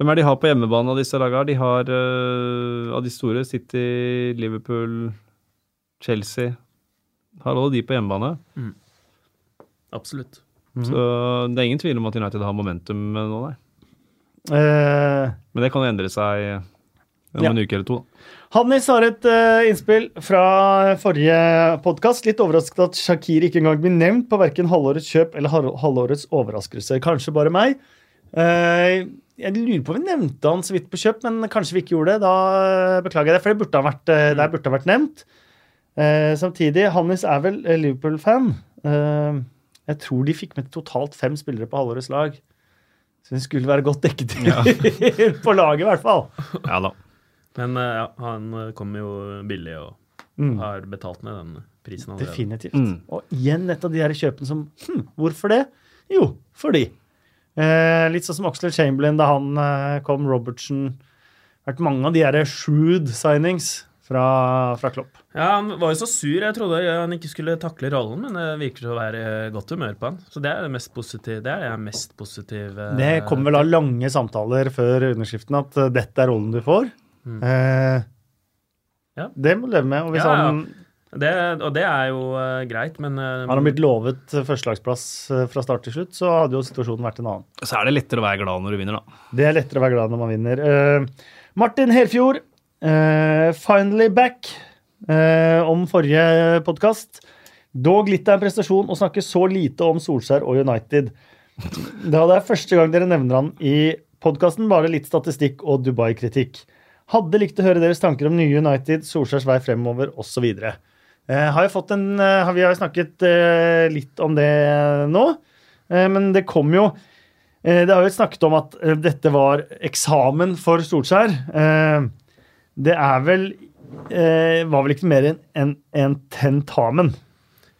Hvem er det de har på hjemmebane av disse lagene? De har eh, av de store City, Liverpool, Chelsea. Har alle de på hjemmebane. Absolutt. Så det er ingen tvil om at United har momentum nå, nei. Eh, Men det kan jo endre seg om Ja. en uke eller to. Hannis har et uh, innspill fra forrige podkast. Litt overrasket at Shakir ikke engang blir nevnt på verken halvårets kjøp eller halvårets overraskelse. Kanskje bare meg. Uh, jeg lurer på om vi nevnte han så vidt på kjøp, men kanskje vi ikke gjorde det. Da eh, beklager jeg det, for det burde ha vært, eh, der burde ha vært nevnt. Uh, samtidig, Hannis er vel eh, Liverpool-fan. Eh, jeg tror de fikk med totalt fem spillere på halvårets lag. Så hun skulle være godt dekket på laget, i hvert fall. Ja da. Men eh, ja, han eh, kom jo billig og Mm. har betalt ned den prisen allerede. Definitivt. Mm. Og igjen et av de her kjøpene som hm, Hvorfor det? Jo, fordi. Eh, litt sånn som Oxlade Chamberlain da han eh, kom, Robertson Vært mange av de her shrewd signings fra, fra Klopp. Ja, Han var jo så sur. Jeg trodde han ikke skulle takle rollen, men det virker å være i godt humør på han. Så det er det mest positive. Det er det mest positiv eh, Det kommer vel av lange samtaler før underskriften at eh, dette er rollen du får. Eh, Ja. Det må du leve med. Og hvis Ja, ja. han Det, og det er jo uh, greit, men eh, Har han blitt lovet eh, førstelagsplass eh, fra start til slutt, så hadde jo situasjonen vært en annen. Så er det lettere å være glad når du vinner, da. Det er lettere å være glad når man vinner. Eh, Martin Helfjord, eh, finally back uh, om forrige podkast. Dog litt av en prestasjon å snakke så lite om Solskjær og United. Da det er første gang dere nevner han i podkasten, bare litt statistikk og Dubai-kritikk. Hadde likt å høre deres tanker om nye United, Solskjærs vei fremover osv. Eh, har eh, vi har jo snakket eh, litt om det nå, eh, men det kom jo Det har jo snakket om at dette var eksamen for Solskjær. Eh, det er vel eh, Var vel ikke mer enn en, en tentamen.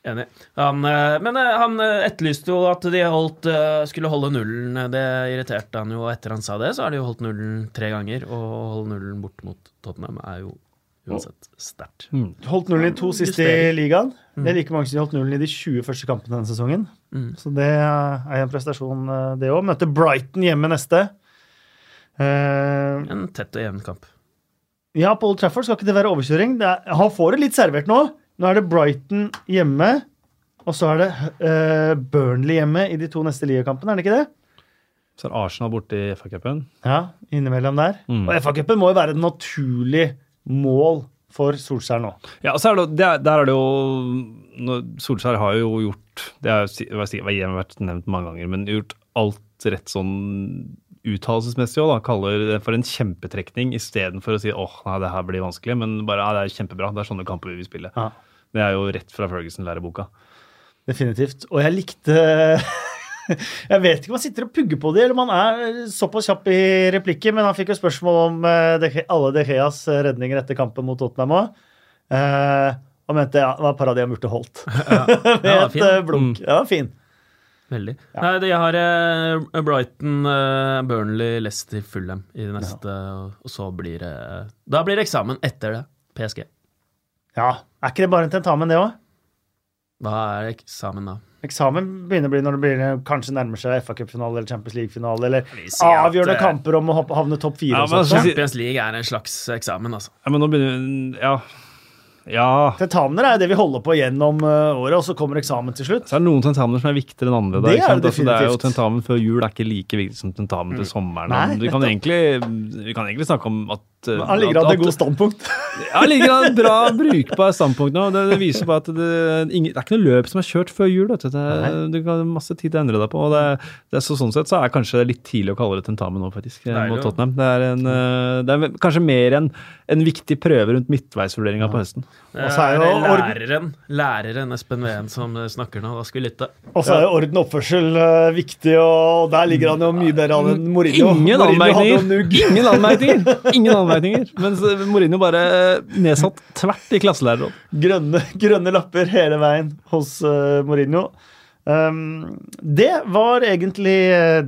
Enig. Han, eh, men eh, han eh, etterlyste jo at de holdt, skulle holde nullen. Det irriterte han jo. Etter han sa det, så har de jo holdt nullen tre ganger. Og å holde nullen bort mot Tottenham er jo uansett sterkt. Holdt nullen i to siste i ligaen. Det er like mange som de holdt nullen i de 20 første kampene denne sesongen. Mm. Så det er en prestasjon, det òg. Møte Brighton hjemme neste. Uh, En tett og jevn kamp. Ja, på Old Trafford skal ikke det være overkjøring. Det er, han får det litt servert nå. Nå er det Brighton hjemme, og så er det eh, Burnley hjemme i de to neste ligakampene, er det ikke det? Så er Arsenal borte i FA-cupen. Ja, innimellom der. Mm. Og FA-cupen må jo være et naturlig mål for Solskjær nå. Ja, og så er det, det er, der er det jo Solskjær har jo gjort Det har vært nevnt mange ganger, men gjort alt rett sånn uttalelsesmessig òg. Kaller det for en kjempetrekning istedenfor å si åh, nei, det her blir vanskelig, men bare ja, det er kjempebra. Det er sånne kamper vi vil spille. Ja. Det er jo rett fra Ferguson-læreboka. Definitivt. Og jeg likte Jeg vet ikke om han sitter og pugger på det, eller om han er såpass kjapp i replikker, men han fikk jo spørsmål om eh, De alle De Geas redninger etter kampen mot Tottenham òg. og mente ja, det var et par av de han burde holdt. Med Ja, et blunk. Mm. Ja, fin. Veldig. Nei, jeg har eh, Brighton, eh, Burnley, Leicester, Fulham i det neste, og så blir det Da blir det eksamen etter det. PSG. Ja, Er ikke det bare en tentamen, det òg? Hva er eksamen da? Eksamen begynner å bli når det blir, kanskje nærmer seg FA-cupfinale eller Champions League-finale, eller at, avgjørende eh, kamper om å havne topp fire. Ja, men Champions League er en slags eksamen, altså. Ja, men nå begynner Ja. Ja. Tentamener er jo det vi holder på gjennom eh, året, og så kommer eksamen til slutt. Så er det noen tentamener som er viktigere enn andre. Det er det altså, det er jo. Tentamen før jul er ikke like viktig som tentamen til sommeren. Nei, vi, kan egentlig, vi kan egentlig snakke om at uh, Han ligger an at- et godt standpunkt. Ja, ligger an et bra, brukbart standpunkt nå. Det, det viser bare at det, ingen, det er ikke noe løp som er kjørt før jul. Vet du. Det, du kan ha masse tid til å endre deg på. Og det, det er så, sånn sett så er det kanskje litt tidlig å kalle det tentamen nå, faktisk, Nei, mot. Tottenham. Det er, en, eh, det er kanskje mer en, en viktig prøve rundt midtveisvurderinga på høsten. Og så er jo læreren, læreren Espen Ween som eh, snakker nå. Da skal vi lytte. Og så er jo orden og oppførsel eh, viktig, og der ligger han jo mye bedre an enn Mourinho. Ingen anmerkninger! Ingen anmerkninger! Ingen anmerkninger. Mens eh, Mourinho bare nedsatt tvert i klasselærerråd. Grønne, grønne lapper hele veien hos uh, Mourinho. Um, det var egentlig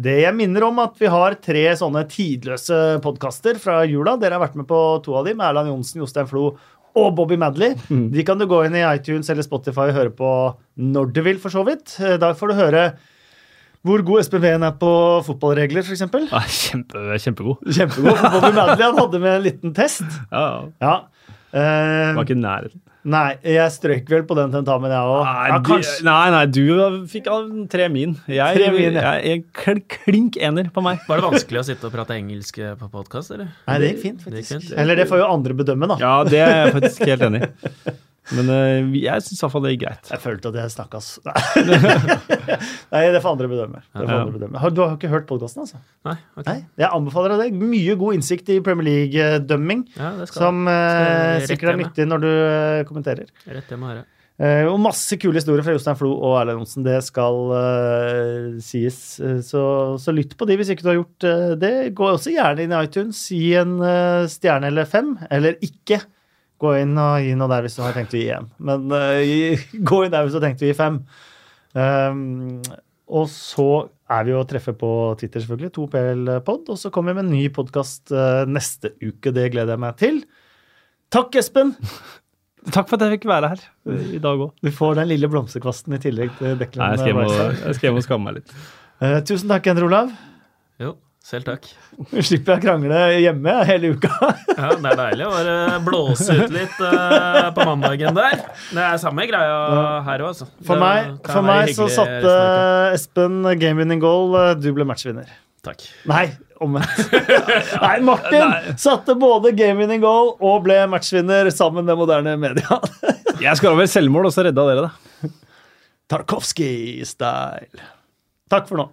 det. Jeg minner om at vi har tre sånne tidløse podkaster fra jula. Dere har vært med på to av dem, Erland Johnsen, Jostein Flo og Bobby Madley. De kan du gå inn i iTunes eller Spotify og høre på når du vil, for så vidt. Eh, Da får du høre hvor god Ween er på fotballregler, f.eks. Ja, kjempe, kjempegod. Kjempegod. For Bobby Madley han hadde med en liten test. Ja, Ja. ja. Eh, var ikke i nærheten. Nei, jeg strøk vel på den tentamen, jeg òg. Nei, Ja, nei, nei, du fikk tre min. Jeg, Tre min, ja. jeg, jeg klink ener på meg. Var det vanskelig å sitte og prate engelsk eh, på podkast, eller? Nei, det gikk fint, Det gikk faktisk. fint. Eller det får jo andre bedømme, da. Ja, det er jeg faktisk helt enig i. Men uh, jeg syns iallfall det gikk greit. Jeg følte at jeg snakka Nei. Det får andre bedømme. Får Ja. andre bedømme. Har, du har ikke hørt podkasten, altså? Nei, okay. Nei. Jeg anbefaler deg det. Mye god innsikt i Premier League-dømming, Ja, som uh, sikkert er nyttig når du uh, kommenterer. rett hjemme her høre. Eh, og masse kule historier fra Jostein Flo og Erlend Johnsen. Det skal uh, sies. Så, så lytt på de hvis ikke du har gjort uh, det. Gå også gjerne inn i iTunes. Gi en stjerne eller fem. Eller ikke. Gå inn og gi noe der hvis du har tenkt å gi én. Men uh, gå inn der hvis du har tenkt å gi fem. Um, og så er vi å treffe på Twitter, selvfølgelig. 2PL-pod. Og så kommer vi med en ny podkast neste uke. Det gleder jeg meg til. Takk, Espen! Takk for at jeg fikk være her eh, i dag òg. Du får den lille blomsterkvasten i tillegg til Nei, Declan jeg skal hjem og, jeg skal hjem og skamme meg litt. Uh, tusen takk, Endre Olav. Jo, Selv takk. Slipper jeg å krangle hjemme hele uka. Ja, Det er deilig å bare blåse ut litt eh, på mandagen der. Det er samme greia her òg, altså. For meg, for meg så satte. Espen game winning goal. eh, Du ble matchvinner. Takk. Nei, omvendt. Nei, Martin satte både game winning goal og ble matchvinner sammen med moderne media. Jeg skåra vel selvmål, og så redda dere det. Tarkovskij-style. Takk for nå.